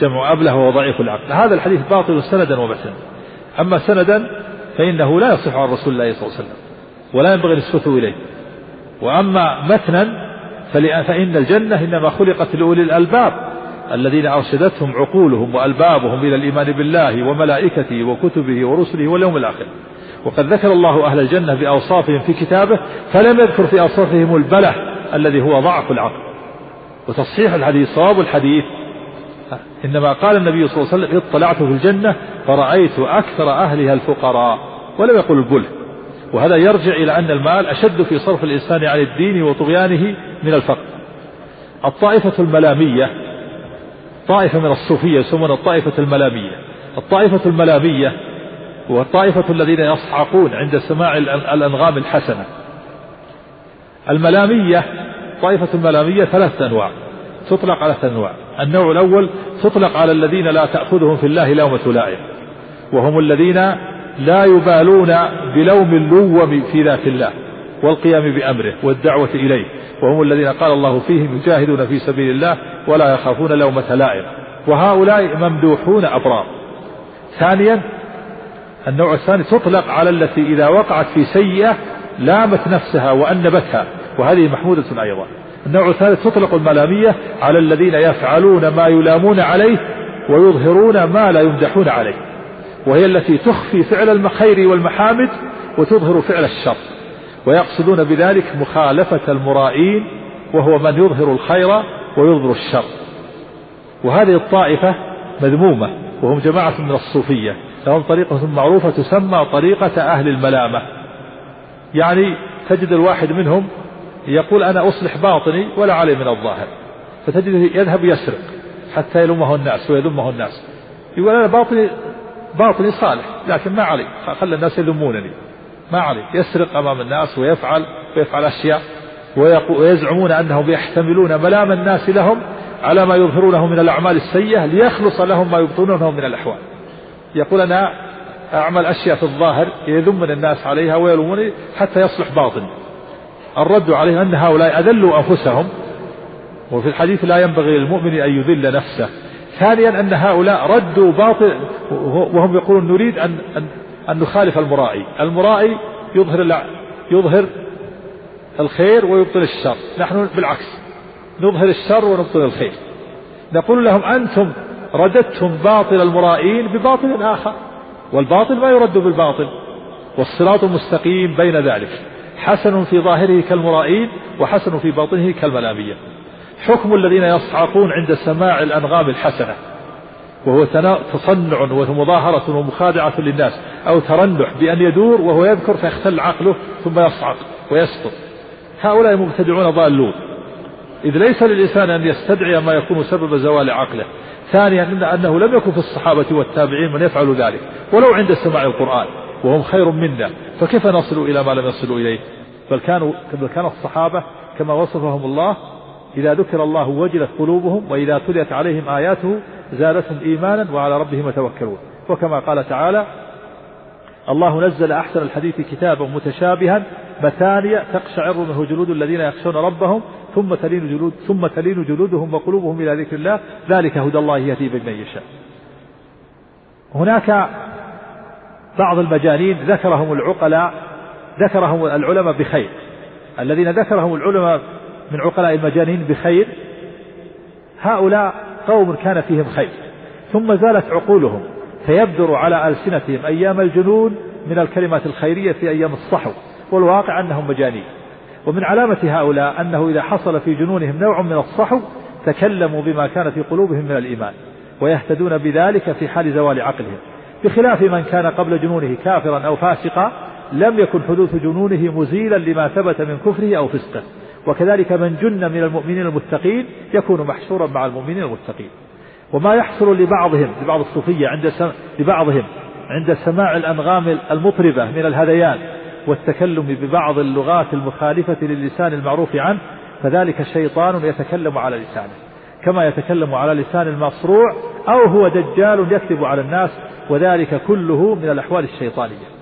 جمع أبله وضعيف العقل. هذا الحديث باطل سندا ومتنا أما سندا فإنه لا يصح عن رسول الله صلى الله عليه وسلم ولا ينبغي نسبته إليه. وأما متنا فإن الجنة إنما خلقت لأولي الألباب الذين أرشدتهم عقولهم وألبابهم إلى الإيمان بالله وملائكته وكتبه ورسله واليوم الآخر. وقد ذكر الله أهل الجنة بأوصافهم في كتابه فلم يذكر في أوصافهم البله الذي هو ضعف العقل. وتصحيح الحديث صواب الحديث. إنما قال النبي صلى الله عليه وسلم اطلعت في الجنة فرأيت أكثر أهلها الفقراء. ولم يقل البله وهذا يرجع إلى أن المال أشد في صرف الإنسان عن الدين وطغيانه من الفقر. الطائفة الملامية طائفة من الصوفية يسمون الطائفة الملامية. الطائفة الملامية والطائفة الذين يصعقون عند سماع الأنغام الحسنة. الملامية طائفة الملامية ثلاثة أنواع تطلق على أنواع. النوع الأول تطلق على الذين لا تأخذهم في الله لومة لائم وهم الذين لا يبالون بلوم اللوم في ذات الله والقيام بأمره والدعوة إليه. وهم الذين قال الله فيهم يجاهدون في سبيل الله ولا يخافون لومة لائم وهؤلاء ممدوحون أبرار. ثانيا النوع الثاني تطلق على التي إذا وقعت في سيئة لامت نفسها وأنبتها. وهذه محمودة أيضا. النوع الثالث تطلق الملامية على الذين يفعلون ما يلامون عليه ويظهرون ما لا يمدحون عليه. وهي التي تخفي فعل الخير والمحامد وتظهر فعل الشر. ويقصدون بذلك مخالفة المرائين وهو من يظهر الخير ويظهر الشر. وهذه الطائفة مذمومة وهم جماعة من الصوفية. لهم طريقة معروفة تسمى طريقة أهل الملامة. يعني تجد الواحد منهم يقول أنا أصلح باطني ولا علي من الظاهر. فتجده يذهب يسرق حتى يلومه الناس ويذمه الناس. يقول أنا باطني باطني صالح لكن ما علي خلى الناس يذمونني ما علي يسرق أمام الناس ويفعل ويفعل أشياء ويزعمون أنهم يحتملون ملام الناس لهم على ما يظهرونه من الأعمال السيئة ليخلص لهم ما يبطنونه من الأحوال. يقول أنا أعمل أشياء في الظاهر يذمني الناس عليها ويلوموني حتى يصلح باطن الرد عليه أن هؤلاء أذلوا أنفسهم وفي الحديث لا ينبغي للمؤمن أن يذل نفسه. ثانيا أن هؤلاء ردوا باطل وهم يقولون نريد أن, أن, أن نخالف المرائي. المرائي يظهر يظهر الخير ويبطل الشر. نحن بالعكس نظهر الشر ونبطل الخير. نقول لهم أنتم رددتم باطل المرائين بباطل آخر والباطل ما يرد بالباطل والصراط المستقيم بين ذلك. حسن في ظاهره كالمرائين وحسن في باطنه كالملامية. حكم الذين يصعقون عند سماع الأنغام الحسنة وهو تصنع ومظاهرة ومخادعة للناس أو ترنح بأن يدور وهو يذكر فيختل عقله ثم يصعق ويسقط. هؤلاء مبتدعون ضالون. إذ ليس للإنسان أن يستدعي ما يكون سبب زوال عقله. ثانيا إن أنه لم يكن في الصحابة والتابعين من يفعل ذلك. ولو عند سماع القرآن وهم خير منا فكيف نصل إلى ما لم يصلوا إليه؟ بل كانوا بل كان الصحابة كما وصفهم الله إذا ذكر الله وجلت قلوبهم وإذا تليت عليهم آياته زادتهم إيمانا وعلى ربهم يتوكلون. وكما قال تعالى الله نزل أحسن الحديث كتابا متشابها مثانية تقشعر منه جلود الذين يخشون ربهم ثم تلين جلود ثم تلين جلودهم وقلوبهم إلى ذكر الله ذلك هدى الله يهدي بمن يشاء. هناك بعض المجانين ذكرهم العقلاء ذكرهم العلماء بخير. الذين ذكرهم العلماء من عقلاء المجانين بخير. هؤلاء قوم كان فيهم خير. ثم زالت عقولهم فيبدر على ألسنتهم أيام الجنون من الكلمات الخيرية في أيام الصحو والواقع أنهم مجانين. ومن علامة هؤلاء أنه إذا حصل في جنونهم نوع من الصحو تكلموا بما كان في قلوبهم من الإيمان ويهتدون بذلك في حال زوال عقلهم. بخلاف من كان قبل جنونه كافرا أو فاسقا لم يكن حدوث جنونه مزيلا لما ثبت من كفره أو فسقه. وكذلك من جن من المؤمنين المتقين يكون محشورا مع المؤمنين المتقين. وما يحصل لبعضهم لبعض الصوفية عند سم... لبعضهم عند سماع الأنغام المطربة من الهذيان والتكلم ببعض اللغات المخالفة للسان المعروف عنه فذلك شيطان يتكلم على لسانه. كما يتكلم على لسان المصروع أو هو دجال يكذب على الناس وذلك كله من الأحوال الشيطانية.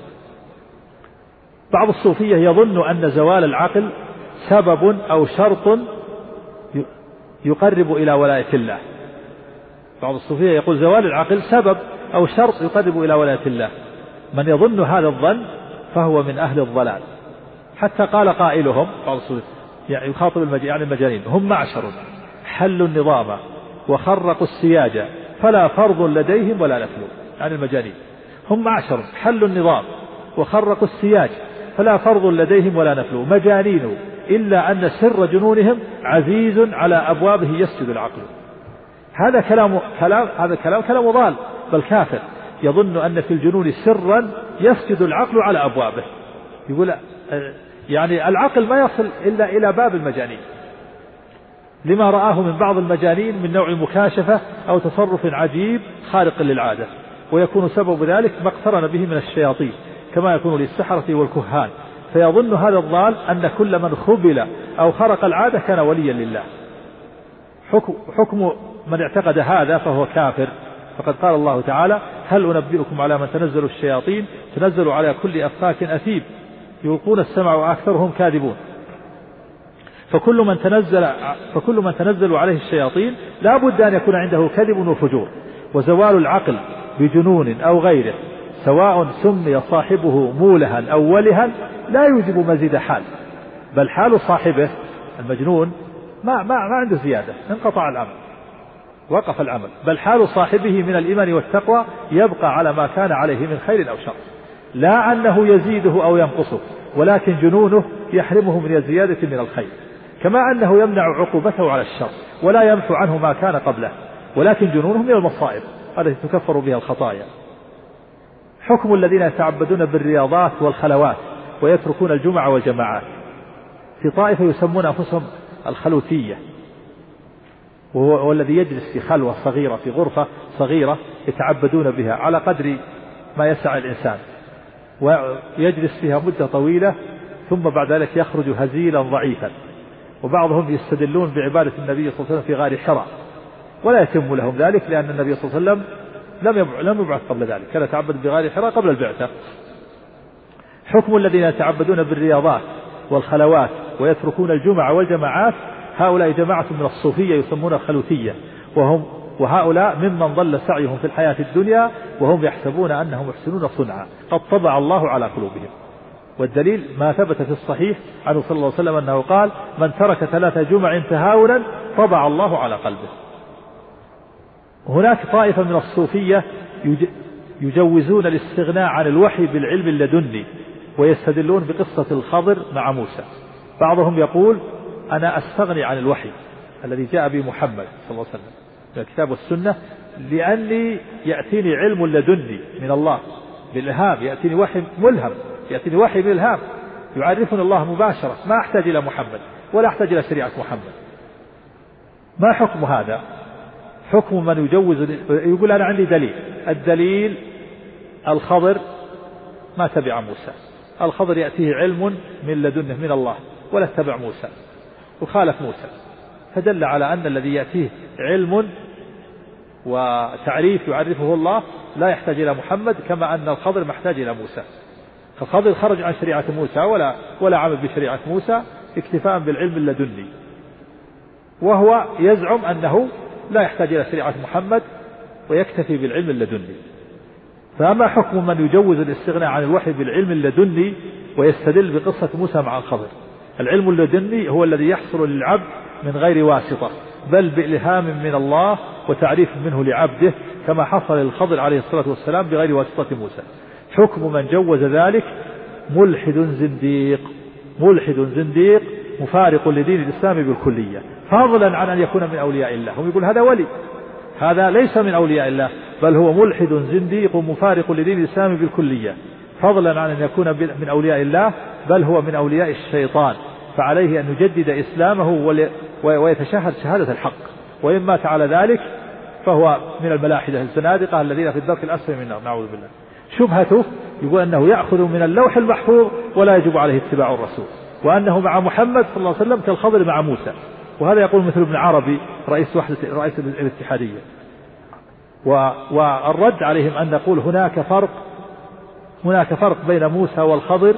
بعض الصوفية يظن أن زوال العقل سبب أو شرط يقرب إلى ولاية الله. بعض الصوفية يقول زوال العقل سبب أو شرط يقرب إلى ولاية الله. من يظن هذا الظن فهو من أهل الضلال. حتى قال قائلهم بعض الصوفية يعني يخاطب يعني المجانين هم معشر حلوا النظام وخرقوا السياج فلا فرض لديهم ولا نفل يعني المجانين. هم معشر حلوا النظام وخرقوا السياج فلا فرض لديهم ولا نفل مجانين إلا أن سر جنونهم عزيز على أبوابه يسجد العقل. هذا كلام كلام هذا كلام كلام ضال بل كافر. يظن أن في الجنون سرا يسجد العقل على أبوابه. يقول يعني العقل ما يصل إلا إلى باب المجانين. لما رآه من بعض المجانين من نوع مكاشفة أو تصرف عجيب خارق للعادة. ويكون سبب ذلك ما اقترن به من الشياطين كما يكون للسحرة والكهان. فيظن هذا الضال أن كل من خبل أو خرق العادة كان وليا لله. حكم, حكم من اعتقد هذا فهو كافر. فقد قال الله تعالى هل أنبئكم على من تنزل الشياطين؟ تنزل على كل أفاك أثيب يلقون السمع وأكثرهم كاذبون. فكل من تنزل فكل من تنزل عليه الشياطين لا بد أن يكون عنده كذب وفجور. وزوال العقل بجنون أو غيره. سواء سمي صاحبه مولها أو ولها لا يوجب مزيد حال بل حال صاحبه المجنون ما ما ما عنده زيادة انقطع الأمر وقف العمل بل حال صاحبه من الإيمان والتقوى يبقى على ما كان عليه من خير أو شر لا أنه يزيده أو ينقصه ولكن جنونه يحرمه من الزيادة من الخير كما أنه يمنع عقوبته على الشر ولا يمحو عنه ما كان قبله ولكن جنونه من المصائب التي تكفر بها الخطايا. حكم الذين يتعبدون بالرياضات والخلوات ويتركون الجمع والجماعات. في طائفة يسمون أنفسهم الخلوتية. وهو الذي يجلس في خلوة صغيرة في غرفة صغيرة يتعبدون بها على قدر ما يسع الإنسان. ويجلس فيها مدة طويلة ثم بعد ذلك يخرج هزيلا ضعيفا. وبعضهم يستدلون بعبادة النبي صلى الله عليه وسلم في غار حراء. ولا يتم لهم ذلك لأن النبي صلى الله عليه وسلم لم لم يبعث قبل ذلك. كان يتعبد بغار حراء قبل البعثة. حكم الذين يتعبدون بالرياضات والخلوات ويتركون الجمع والجماعات هؤلاء جماعة من الصوفية يسمون الخلوتية. وهم وهؤلاء ممن ضل سعيهم في الحياة الدنيا وهم يحسبون أنهم يحسنون صنعا. قد طبع الله على قلوبهم. والدليل ما ثبت في الصحيح عنه صلى الله عليه وسلم أنه قال من ترك ثلاث جمع تهاونا طبع الله على قلبه. هناك طائفة من الصوفية يجوزون الاستغناء عن الوحي بالعلم اللدني ويستدلون بقصة الخضر مع موسى. بعضهم يقول أنا أستغني عن الوحي الذي جاء به محمد صلى الله عليه وسلم من الكتاب والسنة لأني يأتيني علم لدني من الله بالإلهام يأتيني وحي ملهم يأتيني وحي بالإلهام. يعرفني الله مباشرة ما أحتاج إلى محمد ولا أحتاج إلى شريعة محمد. ما حكم هذا؟ حكم من يجوز يقول أنا عندي دليل. الدليل الخضر ما تبع موسى. الخضر يأتيه علم من لدنه من الله ولا اتبع موسى. وخالف موسى. فدل على أن الذي يأتيه علم وتعريف يعرفه الله لا يحتاج إلى محمد كما أن الخضر محتاج إلى موسى. فالخضر خرج عن شريعة موسى ولا ولا عمل بشريعة موسى اكتفاء بالعلم اللدني. وهو يزعم أنه لا يحتاج إلى شريعة محمد ويكتفي بالعلم اللدني. فأما حكم من يجوز الاستغناء عن الوحي بالعلم اللدني ويستدل بقصة موسى مع الخضر العلم اللدني هو الذي يحصل للعبد من غير واسطة بل بإلهام من الله وتعريف منه لعبده كما حصل للخضر عليه الصلاة والسلام بغير واسطة موسى. حكم من جوز ذلك ملحد زنديق ملحد زنديق مفارق لدين الإسلام بالكلية. فضلا عن أن يكون من أولياء الله. هم يقول هذا ولي. هذا ليس من أولياء الله بل هو ملحد زنديق مفارق لدين الإسلام بالكلية. فضلا عن أن يكون من أولياء الله بل هو من أولياء الشيطان. فعليه أن يجدد إسلامه ويتشهد شهادة الحق. وإن مات على ذلك فهو من الملاحدة الزنادقة الذين في الدرك الأسفل من النار. نعوذ بالله. شبهته يقول أنه يأخذ من اللوح المحفوظ ولا يجب عليه اتباع الرسول. وأنه مع محمد صلى الله عليه وسلم كالخضر مع موسى. وهذا يقول مثل ابن عربي رئيس وحدة رئيس الاتحادية. والرد عليهم أن نقول هناك فرق هناك فرق بين موسى والخضر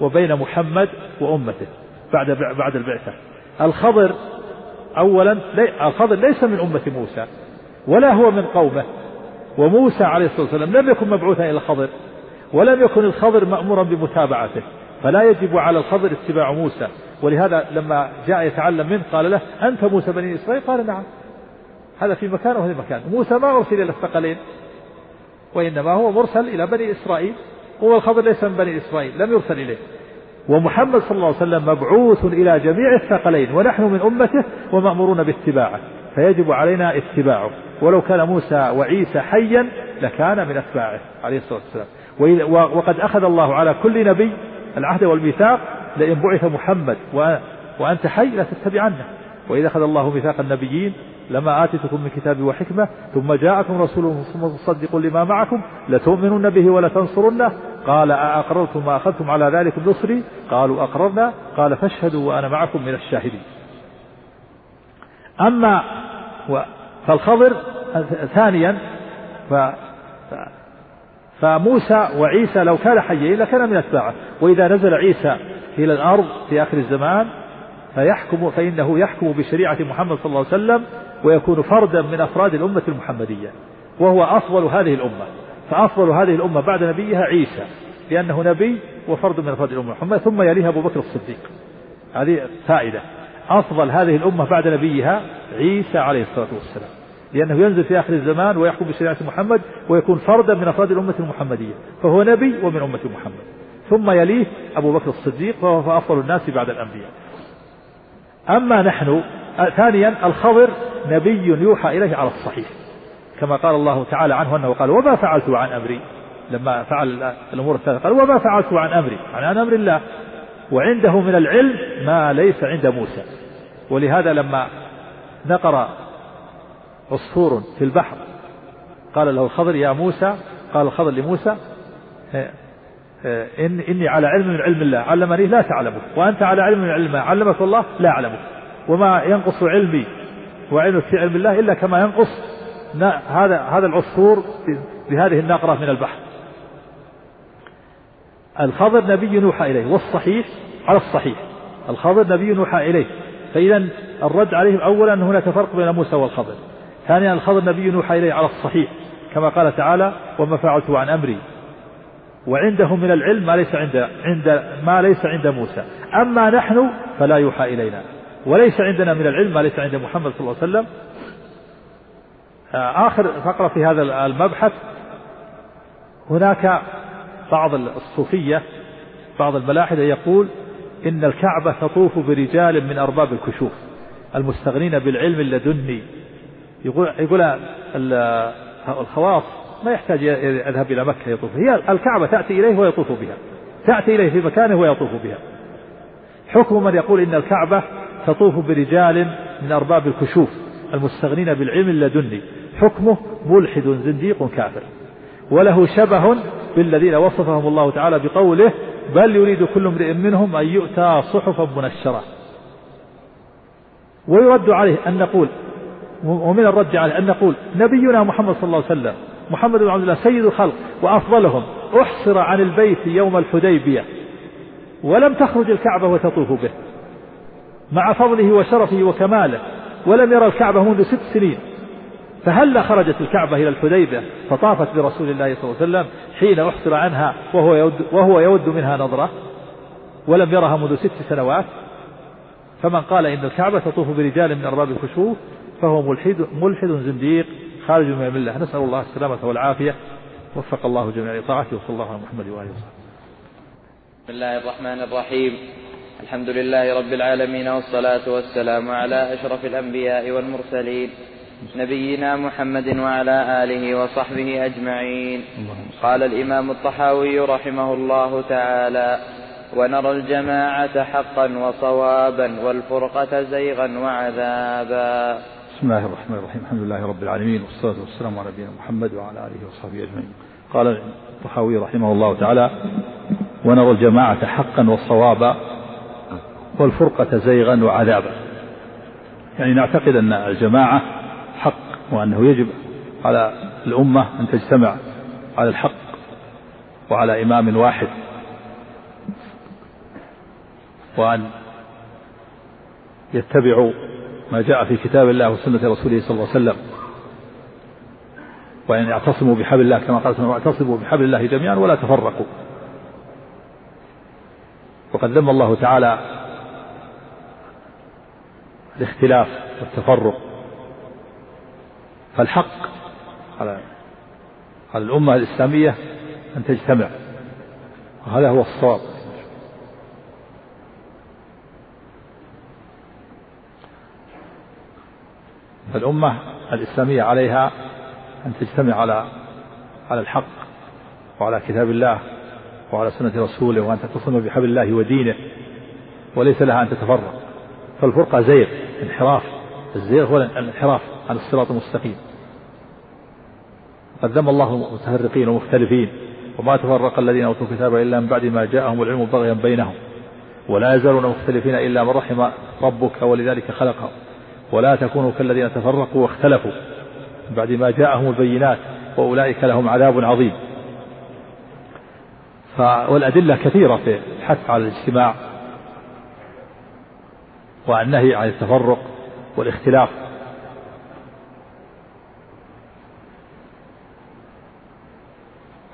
وبين محمد وأمته بعد بعد البعثة. الخضر أولا الخضر ليس من أمة موسى ولا هو من قومه. وموسى عليه الصلاة والسلام لم يكن مبعوثا إلى الخضر ولم يكن الخضر مأمورا بمتابعته. فلا يجب على الخضر اتباع موسى. ولهذا لما جاء يتعلم منه قال له أنت موسى بني إسرائيل؟ قال نعم. هذا في مكان وهذا مكان. موسى ما أرسل إلى الثقلين وإنما هو مرسل إلى بني إسرائيل. هو الخضر ليس من بني إسرائيل لم يرسل إليه. ومحمد صلى الله عليه وسلم مبعوث إلى جميع الثقلين ونحن من أمته ومأمورون باتباعه فيجب علينا اتباعه. ولو كان موسى وعيسى حيا لكان من أتباعه عليه الصلاة والسلام. وقد أخذ الله على كل نبي العهد والميثاق لئن بعث محمد وأنت حي لا تتبعنه وإذا أخذ الله ميثاق النبيين لما آتيتكم من كتاب وحكمة ثم جاءكم رسول مصدق لما معكم لتؤمنن به ولتنصرنه. قال أأقررتم ما أخذتم على ذلك نصري قالوا أقررنا. قال فاشهدوا وأنا معكم من الشاهدين. أما فالخضر ثانيا ف فموسى وعيسى لو كان حيين لكان من أتباعه. وإذا نزل عيسى إلى الأرض في آخر الزمان فيحكم فإنه يحكم بشريعة محمد صلى الله عليه وسلم ويكون فردا من أفراد الأمة المحمدية وهو أفضل هذه الأمة. فأفضل هذه الأمة بعد نبيها عيسى لأنه نبي وفرد من أفراد الأمة محمد ثم يليها أبو بكر الصديق. هذه فائدة. أفضل هذه الأمة بعد نبيها عيسى عليه الصلاة والسلام. لأنه ينزل في آخر الزمان ويحكم بشريعة محمد ويكون فردا من أفراد الأمة المحمدية. فهو نبي ومن أمة محمد. ثم يليه أبو بكر الصديق وهو أفضل الناس بعد الأنبياء. أما نحن ثانيا الخضر نبي يوحى إليه على الصحيح كما قال الله تعالى عنه أنه قال وما فعلت عن أمري؟ لما فعل الأمور الثلاثة قال وما فعلت عن أمري؟ عن أمر الله. وعنده من العلم ما ليس عند موسى. ولهذا لما نقر عصفور في البحر قال له الخضر يا موسى. قال الخضر لموسى إن إني على علم من علم الله. علمني لا تعلمه. وأنت على علم من علم علمك الله لا أعلمه. وما ينقص علمي وعلمك في علم الله إلا كما ينقص هذا هذا العصفور بهذه النقرة من البحر. الخضر نبي يوحى إليه. والصحيح على الصحيح. الخضر نبي يوحى إليه. فإذا الرد عليهم أولا هناك فرق بين موسى والخضر. ثانيا الخضر نبي يوحى إليه على الصحيح. كما قال تعالى وما فعلت عن أمري وعنده من العلم ما ليس عند عند ما ليس عند موسى. أما نحن فلا يوحى إلينا. وليس عندنا من العلم ما ليس عند محمد صلى الله عليه وسلم. آخر فقرة في هذا المبحث هناك بعض الصوفية بعض الملاحدة يقول إن الكعبة تطوف برجال من أرباب الكشوف المستغنين بالعلم اللدني. يقول يقول الخواص ما يحتاج يذهب إلى مكة يطوف هي الكعبة تأتي إليه ويطوف بها. تأتي إليه في مكانه ويطوف بها. حكم من يقول إن الكعبة تطوف برجال من أرباب الكشوف المستغنين بالعلم اللدني. حكمه ملحد زنديق كافر. وله شبه بالذين وصفهم الله تعالى بقوله بل يريد كل امرئ منهم أن يؤتى صحفا منشرة. ويرد عليه أن نقول ومن الرد عليه أن نقول نبينا محمد صلى الله عليه وسلم محمد بن عبد الله سيد الخلق وأفضلهم أحصر عن البيت يوم الحديبية ولم تخرج الكعبة وتطوف به مع فضله وشرفه وكماله ولم يرى الكعبة منذ ست سنين. فهل خرجت الكعبة إلى الحديبية؟ فطافت برسول الله صلى الله عليه وسلم حين أحصر عنها وهو يود, وهو يود منها نظرة ولم يرها منذ ست سنوات. فمن قال إن الكعبة تطوف برجال من أرباب الكشوف فهو ملحد ملحد زنديق. خارج من الملة. نسأل الله السلامة والعافية. وفق الله جميع لطاعته وصلى الله على محمد وآله وصحبه. بسم الله الرحمن الرحيم. الحمد لله رب العالمين والصلاة والسلام على أشرف الأنبياء والمرسلين نبينا محمد وعلى آله وصحبه أجمعين. قال الإمام الطحاوي رحمه الله تعالى ونرى الجماعة حقا وصوابا والفرقة زيغا وعذابا. بسم الله الرحمن الرحيم. الحمد لله رب العالمين والصلاة والسلام على نبينا محمد وعلى آله وصحبه أجمعين. قال الطحاوي رحمه الله تعالى ونرى الجماعة حقا والصواب والفرقة زيغا وعذابا. يعني نعتقد أن الجماعة حق وأنه يجب على الأمة أن تجتمع على الحق وعلى إمام واحد وأن يتبعوا ما جاء في كتاب الله وسنة رسوله صلى الله عليه وسلم. وأن يعتصموا بحبل الله كما قال سبحانه واعتصموا بحبل الله جميعا ولا تفرقوا. وقد ذم الله تعالى الاختلاف والتفرق. فالحق على على الأمة الإسلامية أن تجتمع وهذا هو الصواب. فالأمة الإسلامية عليها أن تجتمع على على الحق وعلى كتاب الله وعلى سنة رسوله وأن تتصم بحبل الله ودينه وليس لها أن تتفرق. فالفرقة زيغ انحراف. الزيغ هو الانحراف عن الصراط المستقيم. قد ذم الله المتفرقين ومختلفين وما تفرق الذين أوتوا الكتاب إلا من بعد ما جاءهم العلم بغيا بينهم. ولا يزالون مختلفين إلا من رحم ربك ولذلك خلقهم. ولا تكونوا كالذين تفرقوا واختلفوا بعد ما جاءهم البينات وأولئك لهم عذاب عظيم. والأدلة كثيرة في الحث على الاجتماع والنهي عن التفرق والاختلاف.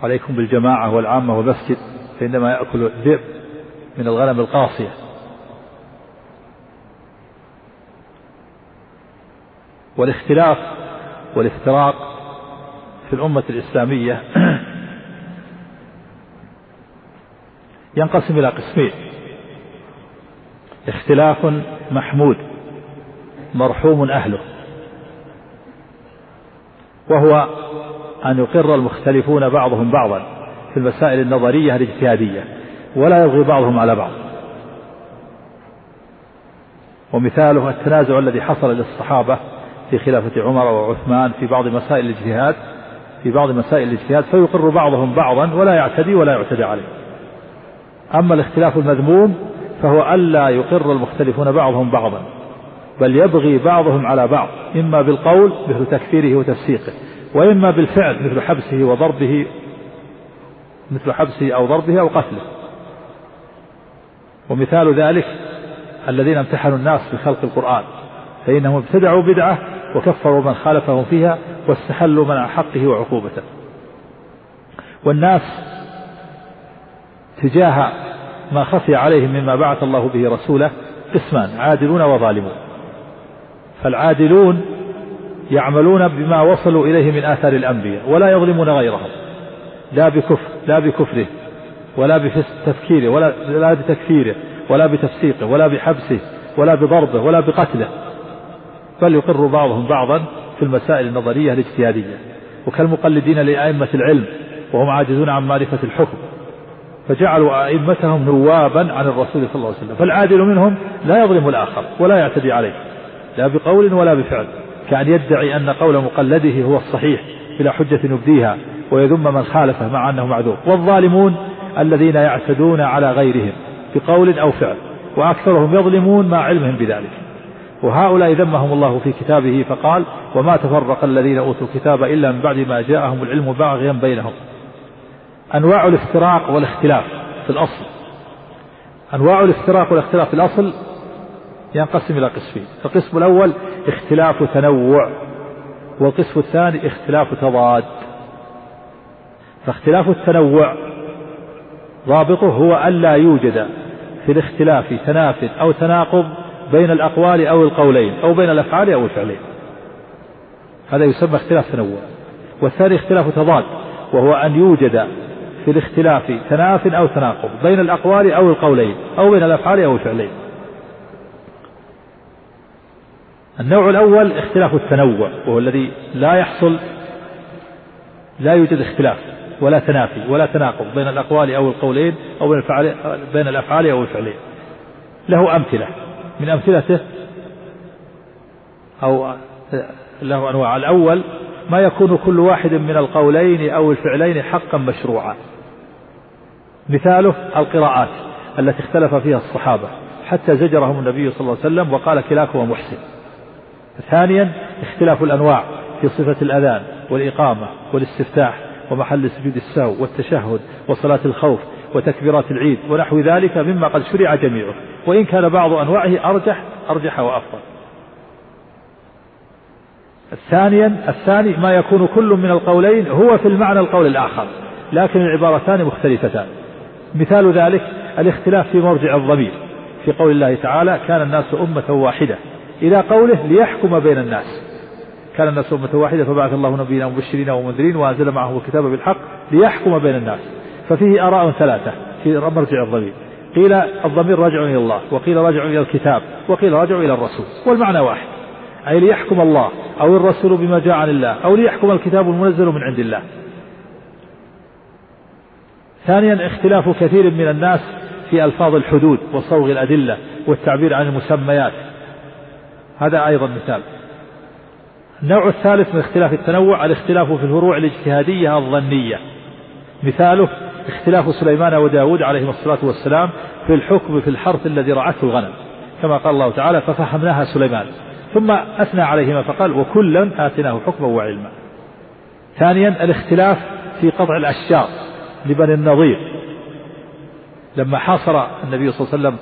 عليكم بالجماعة والعامة والمسجد فإنما يأكل الذئب من الغنم القاصية. والاختلاف والافتراق في الأمة الإسلامية ينقسم إلى قسمين. اختلاف محمود مرحوم أهله وهو أن يقر المختلفون بعضهم بعضا في المسائل النظرية الاجتهادية ولا يلغي بعضهم على بعض. ومثاله التنازع الذي حصل للصحابة في خلافة عمر وعثمان في بعض مسائل الاجتهاد في بعض مسائل الاجتهاد فيقر بعضهم بعضا ولا يعتدي ولا يعتدى عليه. أما الاختلاف المذموم فهو ألا يقر المختلفون بعضهم بعضا بل يبغي بعضهم على بعض إما بالقول مثل تكفيره وتفسيقه وإما بالفعل مثل حبسه وضربه مثل حبسه أو ضربه أو قتله. ومثال ذلك الذين امتحنوا الناس بخلق القرآن فإنهم ابتدعوا بدعة وكفروا من خالفهم فيها واستحلوا منع حقه وعقوبته. والناس تجاه ما خفي عليهم مما بعث الله به رسوله قسمان عادلون وظالمون. فالعادلون يعملون بما وصلوا إليه من آثار الأنبياء ولا يظلمون غيرهم. لا بكفر لا بكفره ولا بتفكيره ولا لا بتكفيره ولا بتفسيقه ولا بحبسه ولا بضربه ولا بقتله. بل يقر بعضهم بعضا في المسائل النظرية الاجتهادية. وكالمقلدين لأئمة العلم وهم عاجزون عن معرفة الحكم. فجعلوا أئمتهم نوابا عن الرسول صلى الله عليه وسلم. فالعادل منهم لا يظلم الآخر ولا يعتدي عليه لا بقول ولا بفعل. كأن يدعي أن قول مقلده هو الصحيح بلا حجة يبديها ويذم من خالفه مع أنه معذور. والظالمون الذين يعتدون على غيرهم بقول أو فعل وأكثرهم يظلمون مع علمهم بذلك. وهؤلاء ذمهم الله في كتابه فقال وما تفرق الذين أوتوا الكتاب إلا من بعد ما جاءهم العلم باغيا بينهم. أنواع الافتراق والاختلاف في الأصل. أنواع الافتراق والاختلاف في الأصل ينقسم إلى قسمين. القسم الأول اختلاف تنوع والقسم الثاني اختلاف تضاد. فاختلاف التنوع ضابطه هو ألا يوجد في الاختلاف تناف أو تناقض بين الأقوال أو القولين أو بين الأفعال أو الفعلين. هذا يسمى اختلاف تنوع. والثاني اختلاف تضاد وهو أن يوجد في الاختلاف تناف أو تناقض بين الأقوال أو القولين أو بين الأفعال أو الفعلين. النوع الأول اختلاف التنوع وهو الذي لا يحصل لا يوجد اختلاف ولا تنافي ولا تناقض بين الأقوال أو القولين أو بين بين الأفعال أو الفعلين. له أمثلة. من أمثلته أو له أنواع. الأول ما يكون كل واحد من القولين أو الفعلين حقا مشروعا. مثاله القراءات التي اختلف فيها الصحابة حتى زجرهم النبي صلى الله عليه وسلم وقال كلاكما محسن. ثانيا اختلاف الأنواع في صفة الأذان والإقامة والاستفتاح ومحل سجود السهو والتشهد وصلاة الخوف. وتكبيرات العيد ونحو ذلك مما قد شرع جميعه. وإن كان بعض أنواعه أرجح أرجح وأفضل. ثانيا الثاني ما يكون كل من القولين هو في المعنى القول الآخر لكن العبارتان مختلفتان. مثال ذلك الاختلاف في مرجع الضمير. في قول الله تعالى كان الناس أمة واحدة. إلى قوله ليحكم بين الناس. كان الناس أمة واحدة فبعث الله نبينا مبشرين ومنذرين وأنزل معه الكتاب بالحق ليحكم بين الناس. ففيه آراء ثلاثة. في مرجع الضمير. قيل الضمير راجع إلى الله وقيل راجع إلى الكتاب وقيل راجع إلى الرسول والمعنى واحد. أي ليحكم الله أو الرسول بما جاء عن الله أو ليحكم الكتاب المنزل من عند الله. ثانيا اختلاف كثير من الناس في ألفاظ الحدود وصوغ الأدلة والتعبير عن المسميات. هذا أيضا مثال. النوع الثالث من اختلاف التنوع الاختلاف في الفروع الاجتهادية الظنية. مثاله اختلاف سليمان وداود عليهما الصلاة والسلام في الحكم في الحرث الذي رعته الغنم. كما قال الله تعالى ففهمناها سليمان. ثم أثنى عليهما فقال وكلا آتيناه حكما وعلما. ثانيا الاختلاف في قطع الأشجار لبني النظير. لما حاصر النبي صلى الله عليه وسلم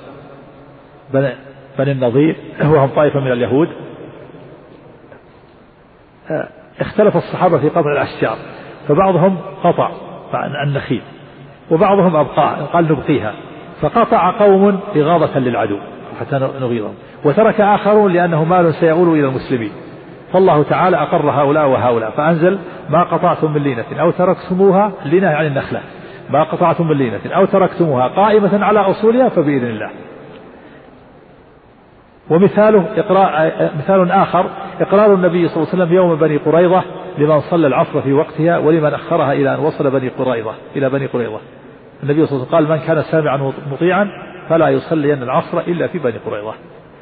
بني, بني النظير وهم طائفة من اليهود اختلف الصحابة في قطع الأشجار فبعضهم قطع النخيل. وبعضهم أبقى قال نبقيها. فقطع قوم إغاظة للعدو حتى نغيظهم. وترك آخرون لأنه مال سيؤول إلى المسلمين. فالله تعالى أقر هؤلاء وهؤلاء. فأنزل ما قطعتم من لينة أو تركتموها لينة يعني النخلة. ما قطعتم من لينة أو تركتموها قائمة على أصولها فبإذن الله. ومثاله إقرار مثال آخر. إقرار النبي صلى الله عليه وسلم يوم بني قريظة لمن صلى العصر في وقتها ولمن أخرها إلى أن وصل بني قريظة إلى بني قريظة. النبي صلى الله عليه وسلم قال من كان سامعا مطيعا فلا يصلين العصر إلا في بني قريظة.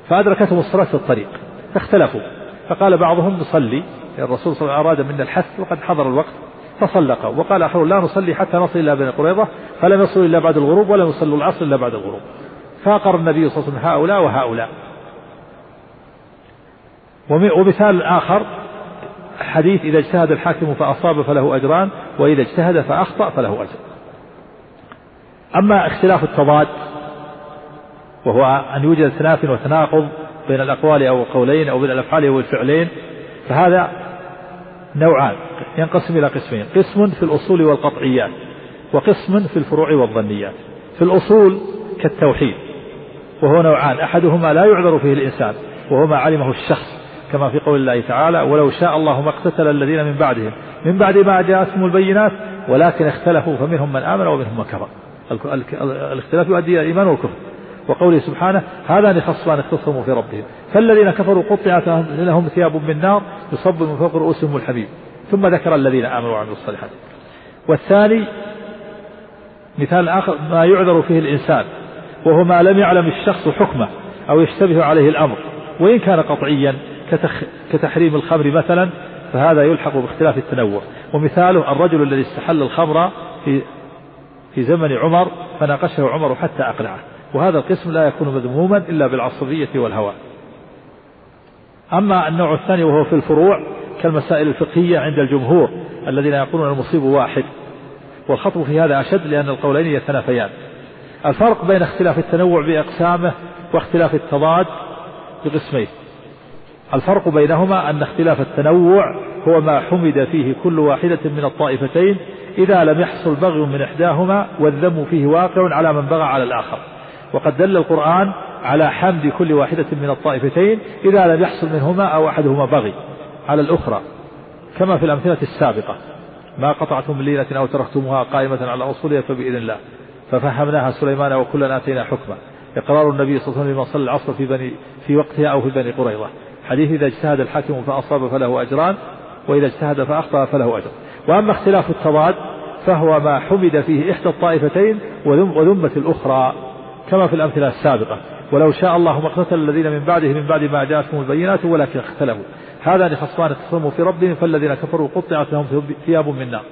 فأدركتهم الصلاة في الطريق فاختلفوا. فقال بعضهم نصلي. الرسول صلى الله عليه وسلم أراد منا الحث وقد حضر الوقت فصلقوا وقال آخرون لا نصلي حتى نصل إلى بني قريظة فلم يصلوا إلا بعد الغروب ولم يصلوا العصر إلا بعد الغروب. فأقر النبي صلى الله عليه وسلم هؤلاء وهؤلاء. ومثال آخر حديث إذا اجتهد الحاكم فأصاب فله أجران وإذا اجتهد فأخطأ فله أجر. أما اختلاف التضاد وهو أن يوجد تناف وتناقض بين الأقوال أو القولين أو بين الأفعال أو الفعلين فهذا نوعان ينقسم إلى قسمين قسم في الأصول والقطعيات وقسم في الفروع والظنيات. في الأصول كالتوحيد وهو نوعان أحدهما لا يعذر فيه الإنسان وهو ما علمه الشخص كما في قول الله تعالى ولو شاء الله ما اقتتل الذين من بعدهم من بعد ما جاءتهم البينات ولكن اختلفوا فمنهم من آمن ومنهم من كفر. الاختلاف يؤدي إلى الإيمان والكفر. وقوله سبحانه هذان خصمان اختصموا في ربهم. فالذين كفروا قطعت لهم ثياب من نار يصب من فوق رؤوسهم الحبيب. ثم ذكر الذين آمنوا وعملوا الصالحات. والثاني مثال آخر ما يعذر فيه الإنسان وهو ما لم يعلم الشخص حكمه أو يشتبه عليه الأمر. وإن كان قطعيا كتحريم الخمر مثلا فهذا يلحق باختلاف التنوع. ومثاله الرجل الذي استحل الخمر في في زمن عمر فناقشه عمر حتى أقنعه. وهذا القسم لا يكون مذموما إلا بالعصبية والهوى أما النوع الثاني وهو في الفروع كالمسائل الفقهية عند الجمهور الذين يقولون المصيب واحد. والخطب في هذا أشد لأن القولين يتنافيان. الفرق بين اختلاف التنوع بأقسامه واختلاف التضاد بقسمين. الفرق بينهما أن اختلاف التنوع هو ما حمد فيه كل واحدة من الطائفتين إذا لم يحصل بغي من إحداهما والذم فيه واقع على من بغى على الآخر. وقد دل القرآن على حمد كل واحدة من الطائفتين إذا لم يحصل منهما أو أحدهما بغي. على الأخرى كما في الأمثلة السابقة ما قطعتم من لينة أو تركتموها قائمة على أصولها فبإذن الله. ففهمناها سليمان وكلا آتينا حكما إقرار النبي صلى الله عليه وسلم صلى العصر في بني في وقتها أو في بني قريظة. حديث إذا اجتهد الحاكم فأصاب فله أجران وإذا اجتهد فأخطأ فله أجر. وأما اختلاف التضاد فهو ما حمد فيه إحدى الطائفتين وذمة الأخرى كما في الأمثلة السابقة. ولو شاء الله ما اقتتل الذين من بعده من بعد ما جاءتهم البينات ولكن اختلفوا. هذان خصمان اختصموا في ربهم فالذين كفروا قطعت لهم ثياب من نار.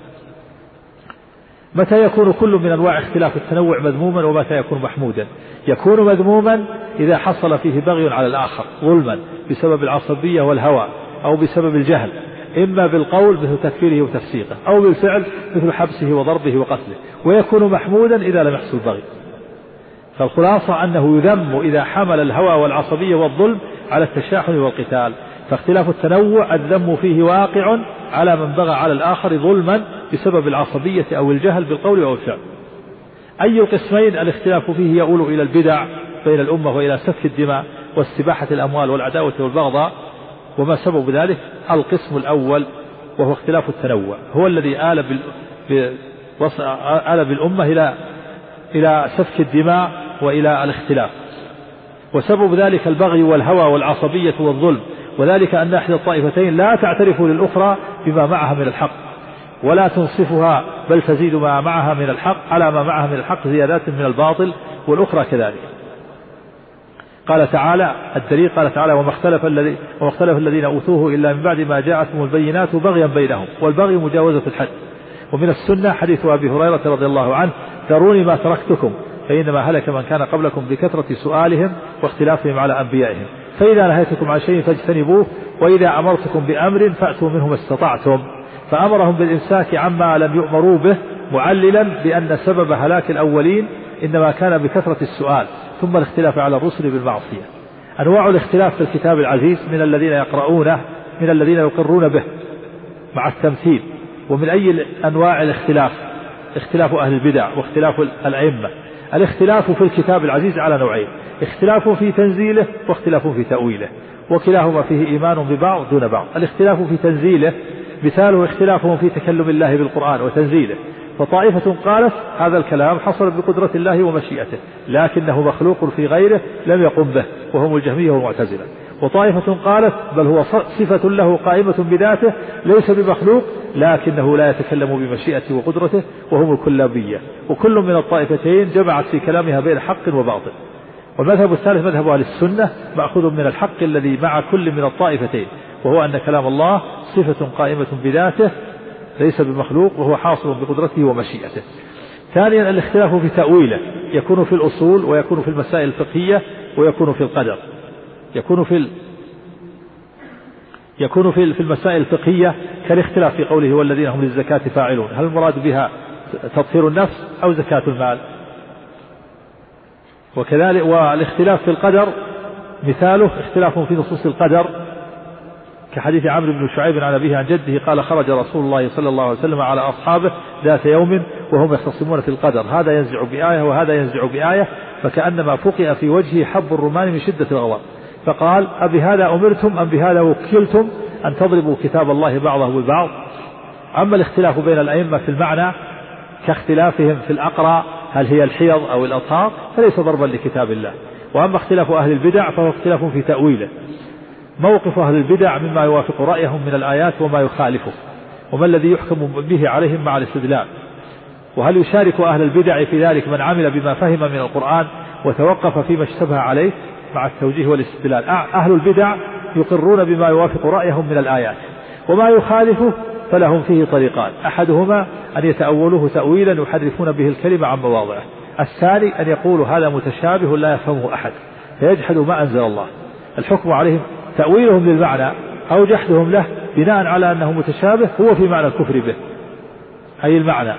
متى يكون كل من أنواع اختلاف التنوع مذموما ومتى يكون محمودا؟ يكون مذموما إذا حصل فيه بغي على الآخر ظلما بسبب العصبية والهوى أو بسبب الجهل. إما بالقول مثل تكفيره وتفسيقه أو بالفعل مثل حبسه وضربه وقتله ويكون محمودا إذا لم يحصل بغي فالخلاصة أنه يذم إذا حمل الهوى والعصبية والظلم على التشاحن والقتال فاختلاف التنوع الذم فيه واقع على من بغى على الآخر ظلما بسبب العصبية أو الجهل بالقول أو الفعل. أي القسمين الاختلاف فيه يؤول إلى البدع بين الأمة وإلى سفك الدماء واستباحة الأموال والعداوة والبغضاء وما سبب ذلك؟ القسم الأول وهو اختلاف التنوع. هو الذي آل بال... آل بالأمة إلى إلى سفك الدماء وإلى الاختلاف. وسبب ذلك البغي والهوى والعصبية والظلم. وذلك أن إحدى الطائفتين لا تعترف للأخرى بما معها من الحق. ولا تنصفها بل تزيد ما معها من الحق على ما معها من الحق زيادات من الباطل والأخرى كذلك. قال تعالى الدليل قال تعالى وما اختلف الذي وما اختلف الذين أوتوه إلا من بعد ما جاءتهم البينات بغيا بينهم والبغي مجاوزة الحد. ومن السنة حديث أبي هريرة رضي الله عنه ذروني ما تركتكم فإنما هلك من كان قبلكم بكثرة سؤالهم واختلافهم على أنبيائهم. فإذا نهيتكم عن شيء فاجتنبوه وإذا أمرتكم بأمر فأتوا منه ما استطعتم. فأمرهم بالإمساك عما لم يؤمروا به معللا بأن سبب هلاك الأولين إنما كان بكثرة السؤال. ثم الاختلاف على الرسل بالمعصية. أنواع الاختلاف في الكتاب العزيز من الذين يقرؤونه من الذين يقرون به مع التمثيل ومن أي أنواع الاختلاف؟ اختلاف أهل البدع واختلاف الأئمة. الاختلاف في الكتاب العزيز على نوعين اختلاف في تنزيله واختلاف في تأويله وكلاهما فيه إيمان ببعض دون بعض. الاختلاف في تنزيله مثاله اختلافهم في تكلم الله بالقرآن وتنزيله. فطائفة قالت هذا الكلام حصل بقدرة الله ومشيئته لكنه مخلوق في غيره لم يقم به وهم الجهمية والمعتزلة. وطائفة قالت بل هو صفة له قائمة بذاته ليس بمخلوق لكنه لا يتكلم بمشيئته وقدرته وهم الكلابية وكل من الطائفتين جمعت في كلامها بين حق وباطل. والمذهب الثالث مذهب أهل السنة مأخوذ من الحق الذي مع كل من الطائفتين. وهو أن كلام الله صفة قائمة بذاته ليس بمخلوق وهو حاصل بقدرته ومشيئته. ثانيا الاختلاف في تأويله. يكون في الأصول ويكون في المسائل الفقهية ويكون في القدر. يكون في يكون في في المسائل الفقهية كالاختلاف في قوله والذين هم للزكاة فاعلون. هل المراد بها تطهير النفس أو زكاة المال؟ وكذلك والاختلاف في القدر مثاله اختلاف في نصوص القدر كحديث عمرو بن شعيب عن أبيه عن جده قال خرج رسول الله صلى الله عليه وسلم على أصحابه ذات يوم وهم يختصمون في القدر. هذا ينزع بآية وهذا ينزع بآية فكأنما فقئ في وجهه حب الرمان من شدة الغضب. فقال أبهذا أمرتم أم بهذا وكلتم؟ أن تضربوا كتاب الله بعضه ببعض. أما الاختلاف بين الأئمة في المعنى كاختلافهم في الأقرى هل هي الحيض أو الأطهار فليس ضربا لكتاب الله. وأما اختلاف أهل البدع فهو اختلاف في تأويله. موقف أهل البدع مما يوافق رأيهم من الآيات وما يخالفه وما الذي يحكم به عليهم مع الاستدلال. وهل يشارك أهل البدع في ذلك من عمل بما فهم من القرآن وتوقف فيما اشتبه عليه مع التوجيه والاستدلال؟ أهل البدع يقرون بما يوافق رأيهم من الآيات وما يخالفه فلهم فيه طريقان. أحدهما أن يتأولوه تأويلا يحرفون به الكلمة عن مواضعه. الثاني أن يقولوا هذا متشابه لا يفهمه أحد فيجحدوا ما أنزل الله. الحكم عليهم تأويلهم للمعنى أو جحدهم له بناء على أنه متشابه هو في معنى الكفر به. أي المعنى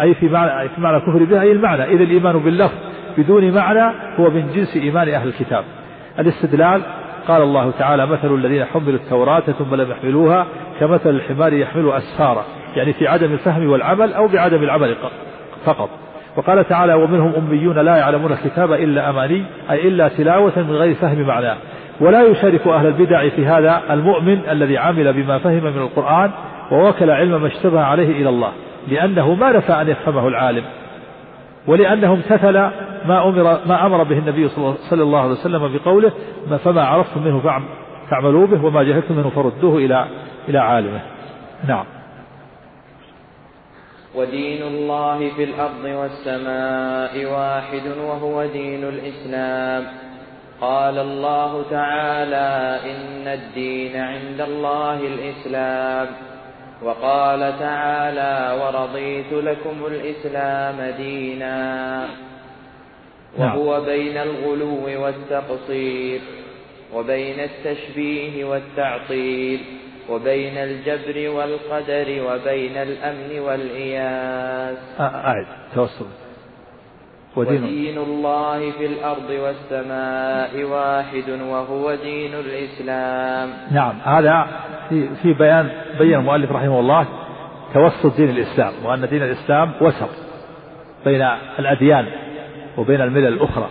أي في معنى في معنى الكفر به أي المعنى. إذا الإيمان باللفظ بدون معنى هو من جنس إيمان أهل الكتاب. الاستدلال قال الله تعالى مثل الذين حملوا التوراة ثم لم يحملوها كمثل الحمار يحمل أسفارا. يعني في عدم الفهم والعمل أو بعدم العمل فقط. وقال تعالى ومنهم أميون لا يعلمون الكتاب إلا أماني أي إلا تلاوة من غير فهم معناه. ولا يشارك أهل البدع في هذا المؤمن الذي عمل بما فهم من القرآن ووكل علم ما اشتبه عليه إلى الله لأنه ما نفى أن يفهمه العالم ولأنه امتثل ما أمر ما أمر به النبي صلى الله عليه وسلم بقوله فما عرفتم منه فاعملوا به وما جهلتم منه فردوه إلى إلى عالمه. نعم. ودين الله في الأرض والسماء واحد وهو دين الإسلام. قال الله تعالى إن الدين عند الله الإسلام. وقال تعالى ورضيت لكم الإسلام دينا. نعم. وهو بين الغلو والتقصير وبين التشبيه والتعطيل وبين الجبر والقدر وبين الأمن والإياس. أعد توصل ودين, ودين الله في الأرض والسماء واحد وهو دين الإسلام. نعم هذا في, في بيان بين المؤلف رحمه الله توسط دين الإسلام وأن دين الإسلام وسط بين الأديان وبين الملل الأخرى.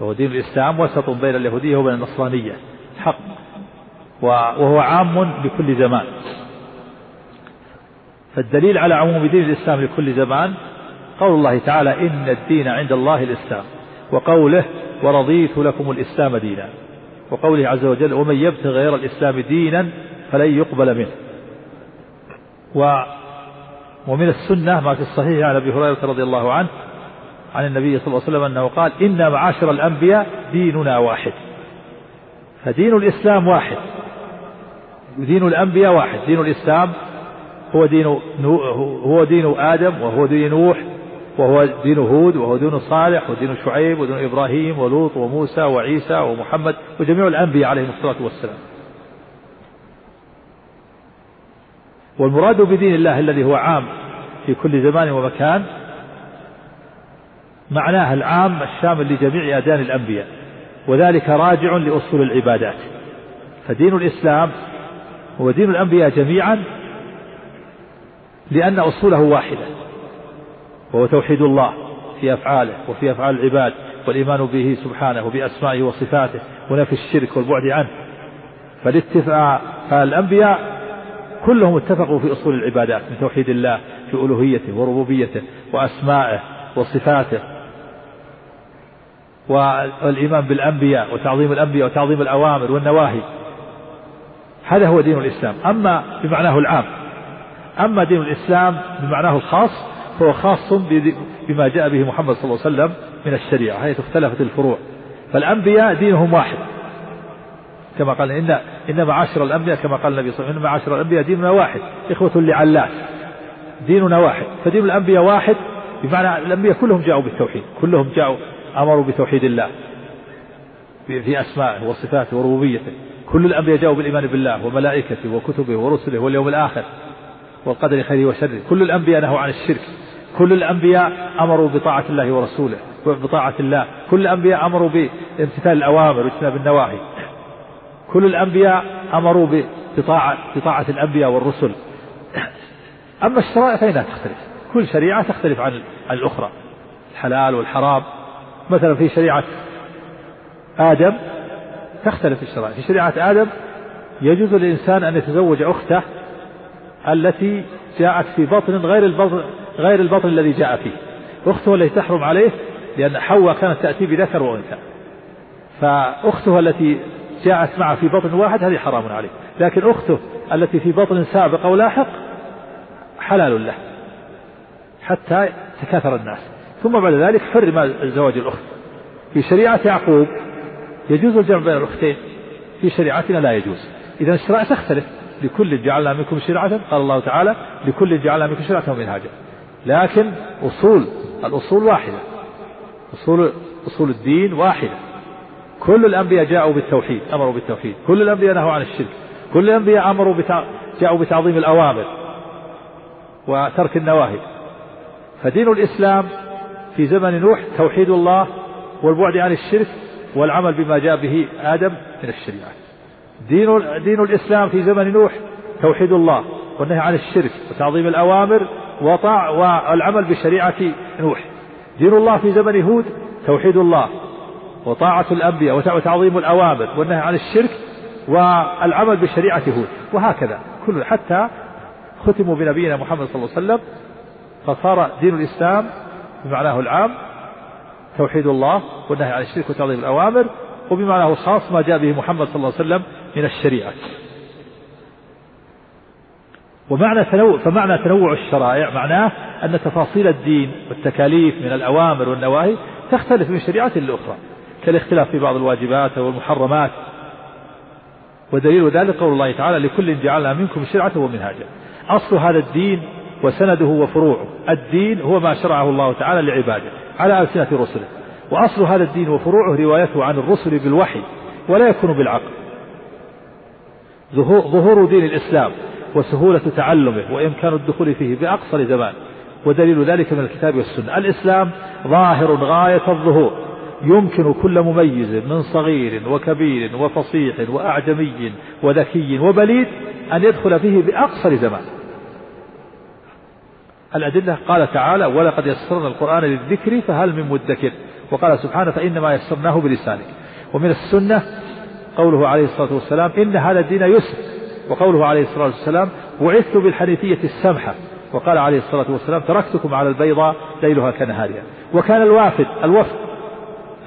وهو دين الإسلام وسط بين اليهودية وبين النصرانية حق. وهو عام لكل زمان. فالدليل على عموم دين الإسلام لكل زمان قول الله تعالى إن الدين عند الله الإسلام وقوله ورضيت لكم الإسلام دينا وقوله عز وجل ومن يبتغي غير الإسلام دينا فلن يقبل منه. و ومن السنة ما في الصحيح عن أبي هريرة رضي الله عنه عن النبي صلى الله عليه وسلم أنه قال إن معاشر الأنبياء ديننا واحد. فدين الإسلام واحد. دين الأنبياء واحد. دين الإسلام هو دين هو دين آدم وهو دين نوح وهو دين هود وهو دين صالح ودين شعيب ودين إبراهيم ولوط وموسى وعيسى ومحمد وجميع الأنبياء عليهم الصلاة والسلام. والمراد بدين الله الذي هو عام في كل زمان ومكان معناه العام الشامل لجميع أديان الأنبياء وذلك راجع لأصول العبادات. فدين الإسلام هو دين الأنبياء جميعا لأن أصوله واحدة. وهو توحيد الله في أفعاله وفي أفعال العباد والإيمان به سبحانه وبأسمائه وصفاته ونفي الشرك والبعد عنه. فالاتفاق فالأنبياء كلهم اتفقوا في أصول العبادات من توحيد الله في ألوهيته وربوبيته وأسمائه وصفاته. والإيمان بالأنبياء وتعظيم الأنبياء وتعظيم الأوامر والنواهي. هذا هو دين الإسلام. أما بمعناه العام أما دين الإسلام بمعناه الخاص فهو خاص بما جاء به محمد صلى الله عليه وسلم من الشريعة حيث اختلفت الفروع. فالأنبياء دينهم واحد. كما قال إن إن معاشر الأنبياء كما قال النبي صلى الله عليه وسلم إن معاشر الأنبياء ديننا واحد إخوة لعلات ديننا واحد. فدين الأنبياء واحد بمعنى الأنبياء كلهم جاءوا بالتوحيد كلهم جاءوا أمروا بتوحيد الله. في أسمائه وصفاته وربوبيته. كل الأنبياء جاءوا بالإيمان بالله وملائكته وكتبه ورسله واليوم الآخر والقدر خيره وشره. كل الأنبياء نهوا عن الشرك. كل الأنبياء أمروا بطاعة الله ورسوله وبطاعة الله. كل الأنبياء أمروا بامتثال الأوامر واجتناب النواهي. كل الأنبياء أمروا بطاعة, بطاعة الأنبياء والرسل. أما الشرائع فإنها تختلف. كل شريعة تختلف عن عن الأخرى. الحلال والحرام. مثلا في شريعة آدم تختلف الشرائع. في شريعة آدم يجوز للإنسان أن يتزوج أخته التي جاءت في بطن غير البطن غير البطن الذي جاء فيه. أخته التي تحرم عليه لأن حواء كانت تأتي بذكر وأنثى. فأخته التي جاءت معه في بطن واحد هذه حرام عليه. لكن أخته التي في بطن سابق أو لاحق حلال له. حتى تكاثر الناس. ثم بعد ذلك حرم زواج الأخت. في شريعة يعقوب يجوز الجمع بين الأختين. في شريعتنا لا يجوز. إذا الشرائع تختلف. لكل جعلنا منكم شرعة. قال الله تعالى لكل جعلنا منكم شرعة ومنهاجا. لكن أصول الأصول واحدة. أصول أصول الدين واحدة. كل الأنبياء جاءوا بالتوحيد أمروا بالتوحيد. كل الأنبياء نهوا عن الشرك. كل الأنبياء أمروا بتع... جاءوا بتعظيم الأوامر وترك النواهي. فدين الإسلام في زمن نوح توحيد الله والبعد عن الشرك والعمل بما جاء به آدم من الشريعة. دين دين الإسلام في زمن نوح توحيد الله والنهي عن الشرك وتعظيم الأوامر وطاع والعمل بشريعة نوح. دين الله في زمن هود توحيد الله وطاعة الأنبياء وتعظيم الأوامر والنهي عن الشرك والعمل بشريعة هود. وهكذا كل حتى ختموا بنبينا محمد صلى الله عليه وسلم فصار دين الإسلام بمعناه العام توحيد الله والنهي عن الشرك وتعظيم الأوامر وبمعناه الخاص ما جاء به محمد صلى الله عليه وسلم من الشريعة. ومعنى تنوع فمعنى تنوع الشرائع معناه أن تفاصيل الدين والتكاليف من الأوامر والنواهي تختلف من شريعة لأخرى كالاختلاف في بعض الواجبات والمحرمات ودليل ذلك قول الله تعالى لكل جعلنا منكم شرعة ومنهاجا. أصل هذا الدين وسنده وفروعه. الدين هو ما شرعه الله تعالى لعباده على ألسنة رسله. وأصل هذا الدين وفروعه روايته عن الرسل بالوحي ولا يكون بالعقل. ظهور دين الإسلام وسهولة تعلمه وإمكان الدخول فيه بأقصر زمان ودليل ذلك من الكتاب والسنة. الإسلام ظاهر غاية الظهور. يمكن كل مميز من صغير وكبير وفصيح وأعجمي وذكي وبليد أن يدخل فيه بأقصر زمان الأدلة قال تعالى ولقد يسرنا القرآن للذكر فهل من مدكر. وقال سبحانه فإنما يسرناه بلسانك. ومن السنة قوله عليه الصلاة والسلام إن هذا الدين يسر. وقوله عليه الصلاة والسلام بعثت بالحنيفية السمحة. وقال عليه الصلاة والسلام تركتكم على البيضاء ليلها كنهارها. وكان الوافد الوفد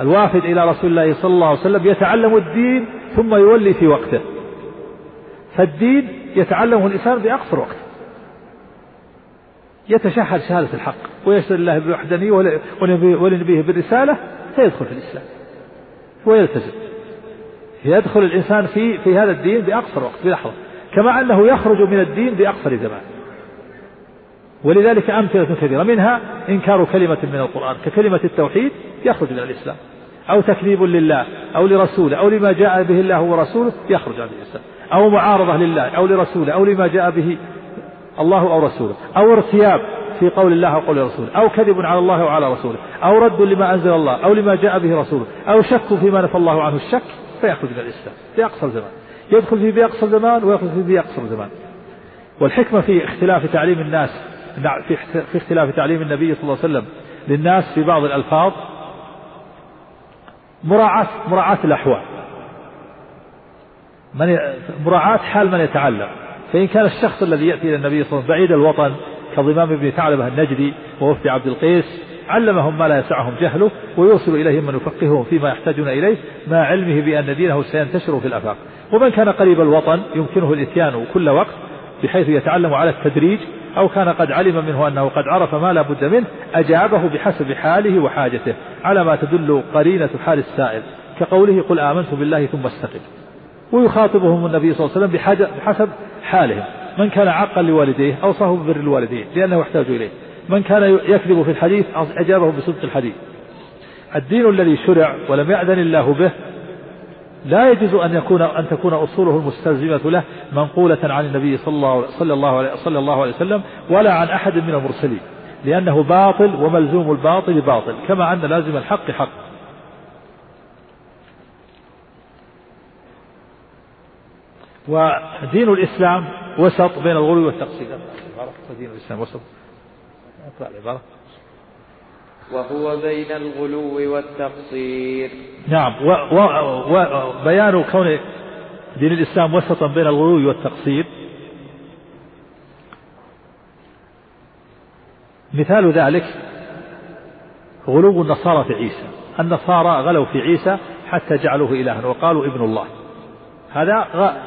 الوافد إلى رسول الله صلى الله عليه وسلم يتعلم الدين ثم يولي في وقته. فالدين يتعلمه الإنسان بأقصر وقت. يتشهد شهادة الحق. ويشهد الله بالوحدانية ولنبيه بالرسالة فيدخل في الإسلام. ويلتزم. يدخل الإنسان في في هذا الدين بأقصر وقت بلحظة. كما أنه يخرج من الدين بأقصر زمان. ولذلك أمثلة كثيرة منها إنكار كلمة من القرآن ككلمة التوحيد يخرج من الإسلام. أو تكذيب لله أو لرسوله أو لما جاء به الله ورسوله يخرج عن الإسلام. أو معارضة لله أو لرسوله أو لما جاء به الله أو رسوله. أو ارتياب في قول الله وقول رسوله. أو كذب على الله وعلى رسوله. أو رد لما أنزل الله أو لما جاء به رسوله. أو شك فيما نفى الله عنه الشك فيخرج من الإسلام. بأقصر زمان. يدخل فيه بأقصر زمان ويخرج فيه بأقصر زمان. والحكمة في اختلاف تعليم الناس في اختلاف تعليم النبي صلى الله عليه وسلم للناس في بعض الألفاظ مراعاة مراعاة الأحوال. من مراعاة حال من يتعلم. فإن كان الشخص الذي يأتي إلى النبي صلى الله عليه وسلم بعيد الوطن كضمام بن ثعلبة النجدي ووفد عبد القيس علمهم ما لا يسعهم جهله ويوصل إليهم من يفقههم فيما يحتاجون إليه مع علمه بأن دينه سينتشر في الآفاق. ومن كان قريب الوطن يمكنه الإتيان كل وقت بحيث يتعلم على التدريج أو كان قد علم منه أنه قد عرف ما لا بد منه أجابه بحسب حاله وحاجته على ما تدل قرينة حال السائل كقوله قل آمنت بالله ثم استقم. ويخاطبهم النبي صلى الله عليه وسلم بحسب حالهم من كان عاقا لوالديه أوصاه ببر الوالدين لأنه يحتاج إليه. من كان يكذب في الحديث أجابه بصدق الحديث. الدين الذي شرع ولم يأذن الله به لا يجوز أن يكون أن تكون أصوله المستلزمة له منقولة عن النبي صلى الله صلى الله عليه صلى الله عليه وسلم ولا عن أحد من المرسلين لأنه باطل وملزوم الباطل باطل كما أن لازم الحق حق. ودين الإسلام وسط بين الغلو والتقصير. دين الإسلام وسط. أقرأ العبارة وهو بين الغلو والتقصير. نعم وبيان كون دين الإسلام وسطا بين الغلو والتقصير. مثال ذلك غلو النصارى في عيسى. النصارى غلوا في عيسى حتى جعلوه إلها وقالوا ابن الله. هذا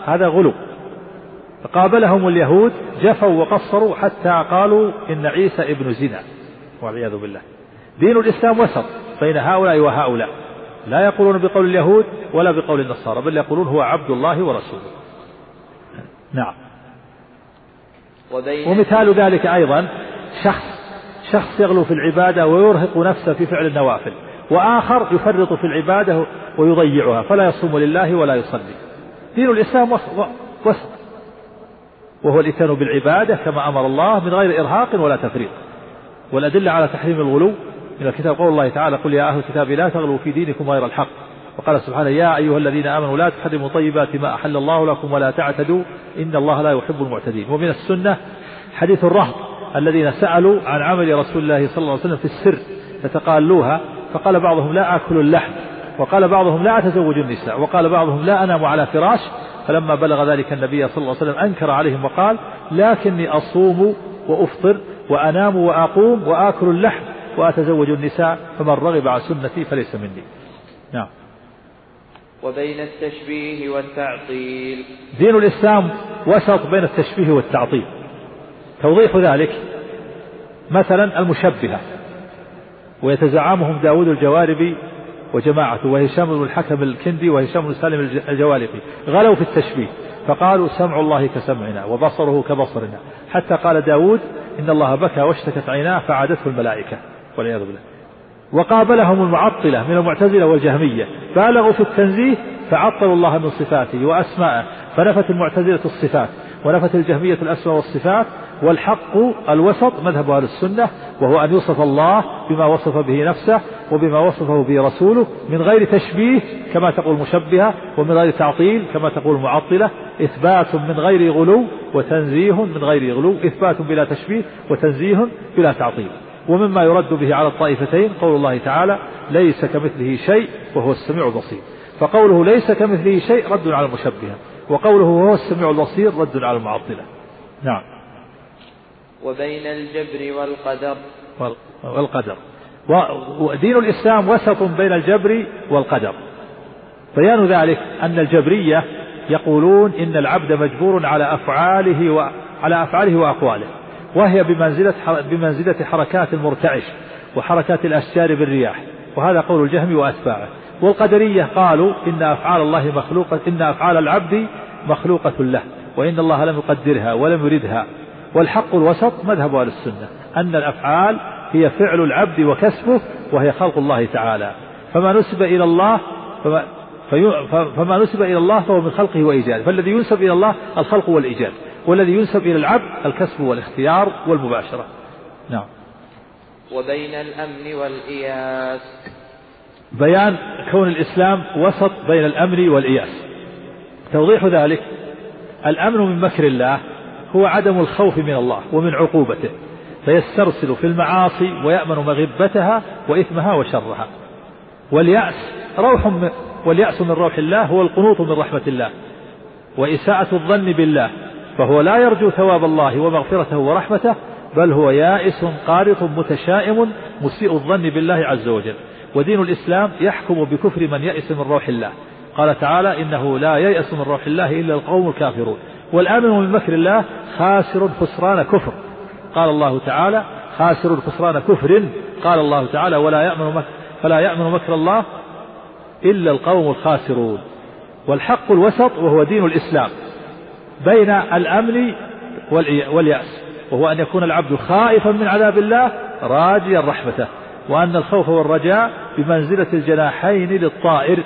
هذا غلو. قابلهم اليهود جفوا وقصروا حتى قالوا إن عيسى ابن زنا. والعياذ بالله. دين الإسلام وسط بين هؤلاء وهؤلاء. لا يقولون بقول اليهود ولا بقول النصارى بل يقولون هو عبد الله ورسوله. نعم. ومثال ذلك أيضا شخص شخص يغلو في العبادة ويرهق نفسه في فعل النوافل وآخر يفرط في العبادة ويضيعها فلا يصوم لله ولا يصلي. دين الإسلام وسط. وهو الإتيان بالعبادة كما أمر الله من غير إرهاق ولا تفريط. والأدلة على تحريم الغلو من الكتاب. قول الله تعالى قل يا أهل الكتاب لا تغلوا في دينكم غير الحق. وقال سبحانه يا أيها الذين آمنوا لا تحرموا طيبات ما أحل الله لكم ولا تعتدوا. إن الله لا يحب المعتدين. ومن السنة حديث الرهط الذين سألوا عن عمل رسول الله صلى الله عليه وسلم في السر فتقالوها فقال بعضهم لا آكل اللحم. وقال بعضهم لا أتزوج النساء. وقال بعضهم لا أنام على فراش. فلما بلغ ذلك النبي صلى الله عليه وسلم أنكر عليهم وقال لكني أصوم وأفطر وأنام وأقوم وآكل اللحم. وأتزوج النساء فمن رغب عن سنتي فليس مني. نعم. وبين التشبيه والتعطيل. دين الإسلام وسط بين التشبيه والتعطيل. توضيح ذلك مثلا المشبهة ويتزعمهم داود الجواربي وجماعته وهشام بن الحكم الكندي وهشام بن سالم الجوالقي. غلوا في التشبيه فقالوا سمع الله كسمعنا وبصره كبصرنا. حتى قال داود إن الله بكى واشتكت عيناه فعادته الملائكة. والعياذ بالله. وقابلهم المعطلة من المعتزلة والجهمية. بالغوا في التنزيه فعطلوا الله من صفاته وأسماءه. فنفت المعتزلة الصفات ونفت الجهمية الأسماء والصفات والحق الوسط مذهب أهل السنة وهو أن يوصف الله بما وصف به نفسه وبما وصفه به رسوله من غير تشبيه كما تقول المشبهة ومن غير تعطيل كما تقول المعطلة إثبات من غير غلو وتنزيه من غير غلو. إثبات بلا تشبيه وتنزيه بلا تعطيل. ومما يرد به على الطائفتين قول الله تعالى ليس كمثله شيء وهو السميع البصير. فقوله ليس كمثله شيء رد على المشبهة وقوله وهو السميع البصير رد على المعطلة. نعم. وبين الجبر والقدر. والقدر. ودين الإسلام وسط بين الجبر والقدر. بيان ذلك أن الجبرية يقولون إن العبد مجبور على أفعاله وعلى أفعاله وأقواله. وهي بمنزلة بمنزلة حركات المرتعش وحركات الأشجار بالرياح وهذا قول الجهم وأتباعه. والقدرية قالوا إن أفعال الله مخلوقة إن أفعال العبد مخلوقة له وإن الله لم يقدرها ولم يردها والحق الوسط مذهب أهل السنة أن الأفعال هي فعل العبد وكسبه وهي خلق الله تعالى. فما نسب إلى الله فما, فما نسب إلى الله فهو من خلقه وإيجاده. فالذي ينسب إلى الله الخلق والإيجاد. والذي ينسب إلى العبد الكسب والاختيار والمباشرة. نعم. وبين الأمن والإياس. بيان كون الإسلام وسط بين الأمن والإياس. توضيح ذلك. الأمن من مكر الله هو عدم الخوف من الله ومن عقوبته فيسترسل في المعاصي ويأمن مغبتها وإثمها وشرها. واليأس روح من واليأس من روح الله هو القنوط من رحمة الله. وإساءة الظن بالله فهو لا يرجو ثواب الله ومغفرته ورحمته بل هو يائس قارط متشائم مسيء الظن بالله عز وجل. ودين الإسلام يحكم بكفر من يئس من روح الله. قال تعالى إنه لا ييأس من روح الله إلا القوم الكافرون. والآمن من مكر الله خاسر خسران كفر. قال الله تعالى خاسر خسران كفر. قال الله تعالى ولا يأمن مكر فلا يأمن مكر الله إلا القوم الخاسرون. والحق الوسط وهو دين الإسلام. بين الأمن واليأس وهو أن يكون العبد خائفا من عذاب الله راجيا رحمته وأن الخوف والرجاء بمنزلة الجناحين للطائر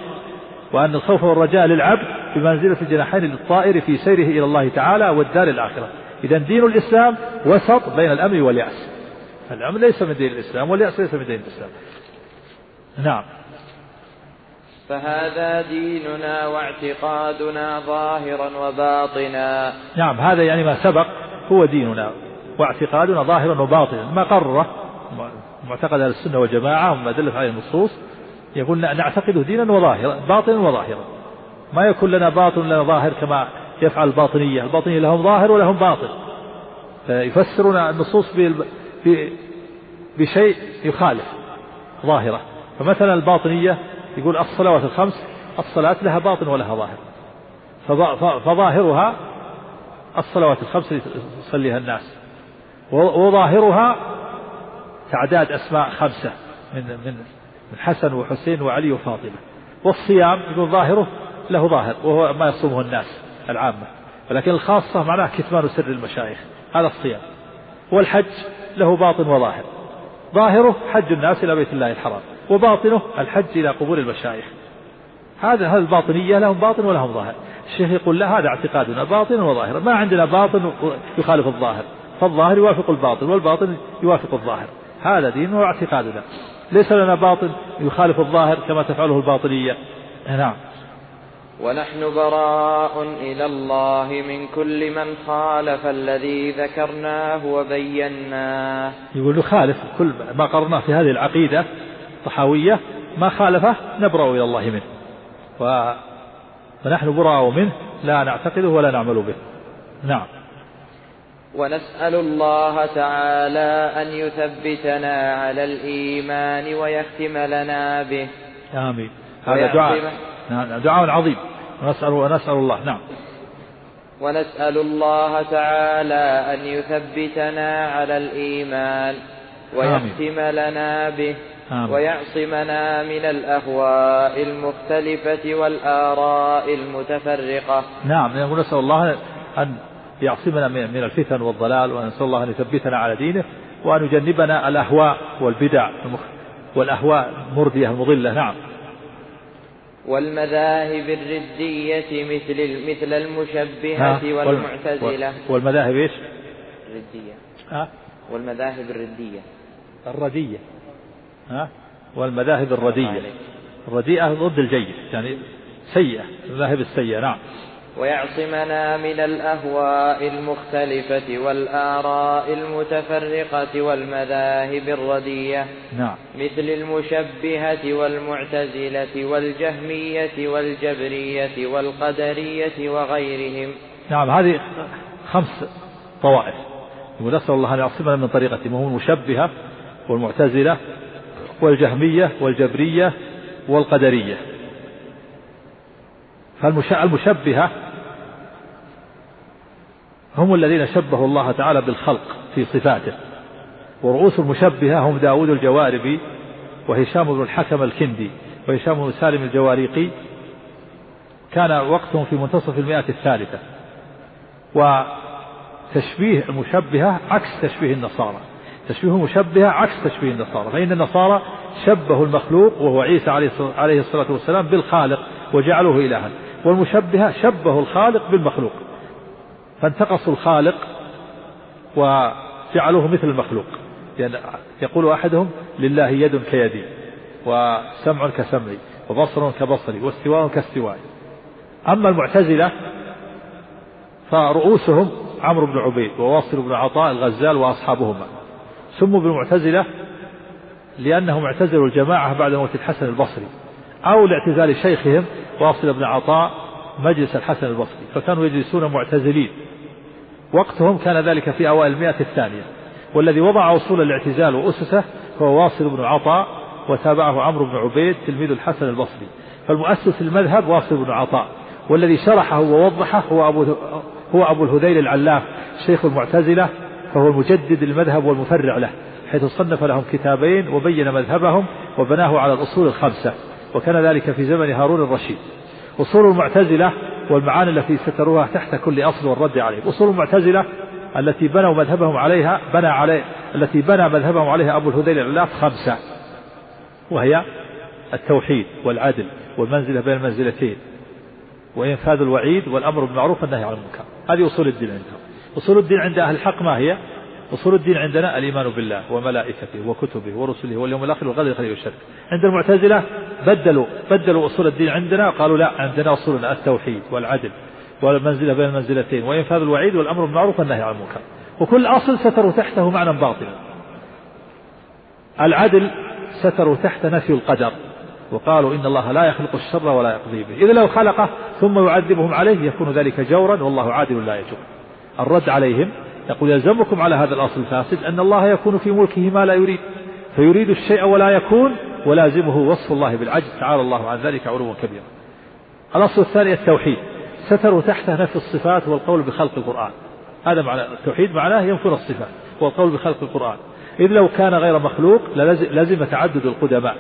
وأن الخوف والرجاء للعبد بمنزلة الجناحين للطائر في سيره إلى الله تعالى والدار الآخرة. إذا دين الإسلام وسط بين الأمن واليأس. الأمن ليس من دين الإسلام واليأس ليس من دين الإسلام. نعم. فهذا ديننا واعتقادنا ظاهرا وباطنا. نعم هذا يعني ما سبق هو ديننا واعتقادنا ظاهرا وباطنا. ما قرره معتقد أهل السنة والجماعة وما دلت عليه النصوص يقول نعتقده دينا وظاهرا باطنا وظاهرا. ما يكون لنا باطن لنا ظاهر كما يفعل الباطنية. الباطنية لهم ظاهر ولهم باطن. يفسرون النصوص بشيء يخالف ظاهرة. فمثلا الباطنية يقول الصلوات الخمس الصلاة لها باطن ولها ظاهر. فظاهرها الصلوات الخمس يصليها الناس. وظاهرها تعداد أسماء خمسة من من من حسن وحسين وعلي وفاطمة. والصيام يقول ظاهره له ظاهر وهو ما يصومه الناس العامة. ولكن الخاصة معناه كتمان سر المشايخ هذا الصيام. والحج له باطن وظاهر. ظاهره حج الناس إلى بيت الله الحرام. وباطنه الحج إلى قبور المشايخ. هذا هذا الباطنية لهم باطن ولهم ظاهر. الشيخ يقول لا هذا اعتقادنا باطن وظاهر. ما عندنا باطن يخالف الظاهر. فالظاهر يوافق الباطن والباطن يوافق الظاهر. هذا ديننا واعتقادنا. ليس لنا باطن يخالف الظاهر كما تفعله الباطنية. نعم. ونحن براء إلى الله من كل من خالف الذي ذكرناه وبيناه. يقول نخالف كل ما قرناه في هذه العقيدة الطحاوية ما خالفه نبرأ إلى الله منه. و... فنحن براء منه لا نعتقده ولا نعمل به. نعم. ونسأل الله تعالى أن يثبتنا على الإيمان ويختم لنا به. آمين. هذا دعاء. نعم دعاء عظيم. ونسأل ونسأل الله. نعم. ونسأل الله تعالى أن يثبتنا على الإيمان ويختم لنا به. آمين. ويعصمنا من الأهواء المختلفة والآراء المتفرقة. نعم ونسأل الله أن يعصمنا من الفتن والضلال ونسأل الله أن يثبتنا على دينه وأن يجنبنا الأهواء والبدع والأهواء المردية المضلة. نعم. والمذاهب الردية مثل مثل المشبهة والمعتزلة. والمذاهب إيش؟ الردية ها؟ والمذاهب الردية. الردية. ها؟ والمذاهب الردية. الرديئة ضد الجيد يعني سيئة المذاهب السيئة نعم. ويعصمنا من الأهواء المختلفة والآراء المتفرقة والمذاهب الردية. نعم. مثل المشبهة والمعتزلة والجهمية والجبرية والقدرية وغيرهم. نعم هذه خمس طوائف. ونسأل الله أن يعصمنا من طريقتهم وهم المشبهة والمعتزلة والجهمية والجبرية والقدرية. فالمشبهة هم الذين شبهوا الله تعالى بالخلق في صفاته. ورؤوس المشبهة هم داود الجواربي وهشام بن الحكم الكندي وهشام بن سالم الجواريقي. كان وقتهم في منتصف المئة الثالثة. وتشبيه المشبهة عكس تشبيه النصارى. تشبيه المشبهة عكس تشبيه النصارى فإن النصارى شبهوا المخلوق وهو عيسى عليه الصلاة والسلام بالخالق وجعلوه إلها والمشبهة شبهوا الخالق بالمخلوق فانتقصوا الخالق وجعلوه مثل المخلوق يعني يقول أحدهم لله يد كيدي وسمع كسمعي وبصر كبصري واستواء كاستوائي أما المعتزلة فرؤوسهم عمرو بن عبيد وواصل بن عطاء الغزال وأصحابهما. سموا بالمعتزلة لأنهم اعتزلوا الجماعة بعد موت الحسن البصري أو لاعتزال شيخهم واصل بن عطاء مجلس الحسن البصري فكانوا يجلسون معتزلين. وقتهم كان ذلك في أوائل المئة الثانية. والذي وضع أصول الاعتزال وأسسه هو واصل بن عطاء وتابعه عمرو بن عبيد تلميذ الحسن البصري. فالمؤسس المذهب واصل بن عطاء. والذي شرحه ووضحه هو أبو هو أبو الهذيل العلاف شيخ المعتزلة فهو المجدد المذهب والمفرع له حيث صنف لهم كتابين وبين مذهبهم وبناه على الأصول الخمسة وكان ذلك في زمن هارون الرشيد. أصول المعتزلة والمعاني التي ستروها تحت كل أصل والرد عليه. أصول المعتزلة التي بنوا مذهبهم عليها بنى عليه التي بنى مذهبهم عليها أبو الهذيل العلاف خمسة وهي التوحيد والعدل والمنزلة بين المنزلتين وإنفاذ الوعيد والأمر بالمعروف والنهي عن المنكر. هذه أصول الدين عندهم. أصول الدين عند أهل الحق ما هي؟ أصول الدين عندنا الإيمان بالله وملائكته وكتبه ورسله واليوم الآخر والقدر الخير والشر. عند المعتزلة بدلوا بدلوا أصول الدين عندنا قالوا لا عندنا أصولنا التوحيد والعدل والمنزلة بين المنزلتين وإنفاذ الوعيد والأمر بالمعروف والنهي عن المنكر. وكل أصل ستروا تحته معنى باطلا العدل ستروا تحت نفي القدر. وقالوا إن الله لا يخلق الشر ولا يقضي به. إذا لو خلقه ثم يعذبهم عليه يكون ذلك جورا والله عادل لا يجور. الرد عليهم يقول يلزمكم على هذا الأصل الفاسد أن الله يكون في ملكه ما لا يريد فيريد الشيء ولا يكون ولازمه وصف الله بالعجز تعالى الله عن ذلك علوا كبيرا. الأصل الثاني التوحيد ستروا تحته نفي الصفات والقول بخلق القرآن. هذا معنى التوحيد معناه ينفر الصفات والقول بخلق القرآن. إذ لو كان غير مخلوق للزم تعدد القدماء.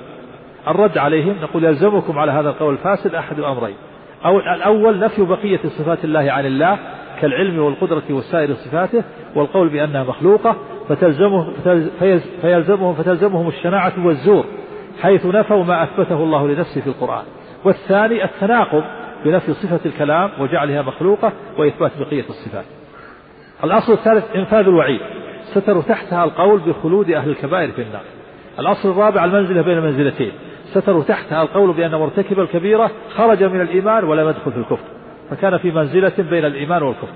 الرد عليهم نقول يلزمكم على هذا القول الفاسد أحد الأمرين أو الأول نفي بقية صفات الله عن الله كالعلم والقدرة وسائر صفاته والقول بأنها مخلوقة فتلزمه فيلزمهم فتلزمهم الشناعة والزور حيث نفوا ما أثبته الله لنفسه في القرآن. والثاني التناقض بنفي صفة الكلام وجعلها مخلوقة وإثبات بقية الصفات. الأصل الثالث إنفاذ الوعيد. ستروا تحتها القول بخلود أهل الكبائر في النار. الأصل الرابع المنزلة بين المنزلتين. ستروا تحتها القول بأن مرتكب الكبيرة خرج من الإيمان ولم يدخل في الكفر. فكان في منزلة بين الإيمان والكفر.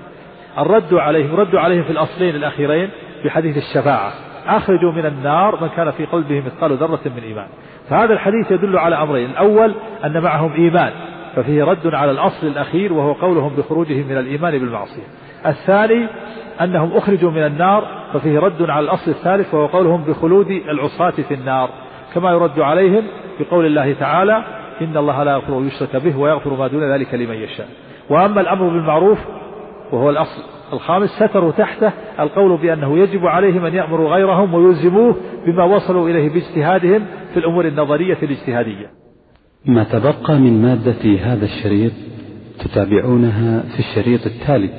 الرد عليهم رد عليهم في الأصلين الأخيرين بحديث الشفاعة. أخرجوا من النار من كان في قلبه مثقال ذرة من إيمان. فهذا الحديث يدل على أمرين. الأول أن معهم إيمان ففيه رد على الأصل الأخير وهو قولهم بخروجهم من الإيمان بالمعصية. الثاني أنهم أخرجوا من النار ففيه رد على الأصل الثالث وهو قولهم بخلود العصاة في النار. كما يرد عليهم بقول الله تعالى إن الله لا يغفر يشرك به ويغفر ما دون ذلك لمن يشاء. وأما الأمر بالمعروف وهو الأصل الخامس ستروا تحته القول بأنه يجب عليهم أن يأمروا غيرهم ويلزموه بما وصلوا إليه باجتهادهم في الأمور النظرية الاجتهادية. ما تبقى من مادة هذا الشريط تتابعونها في الشريط التالي.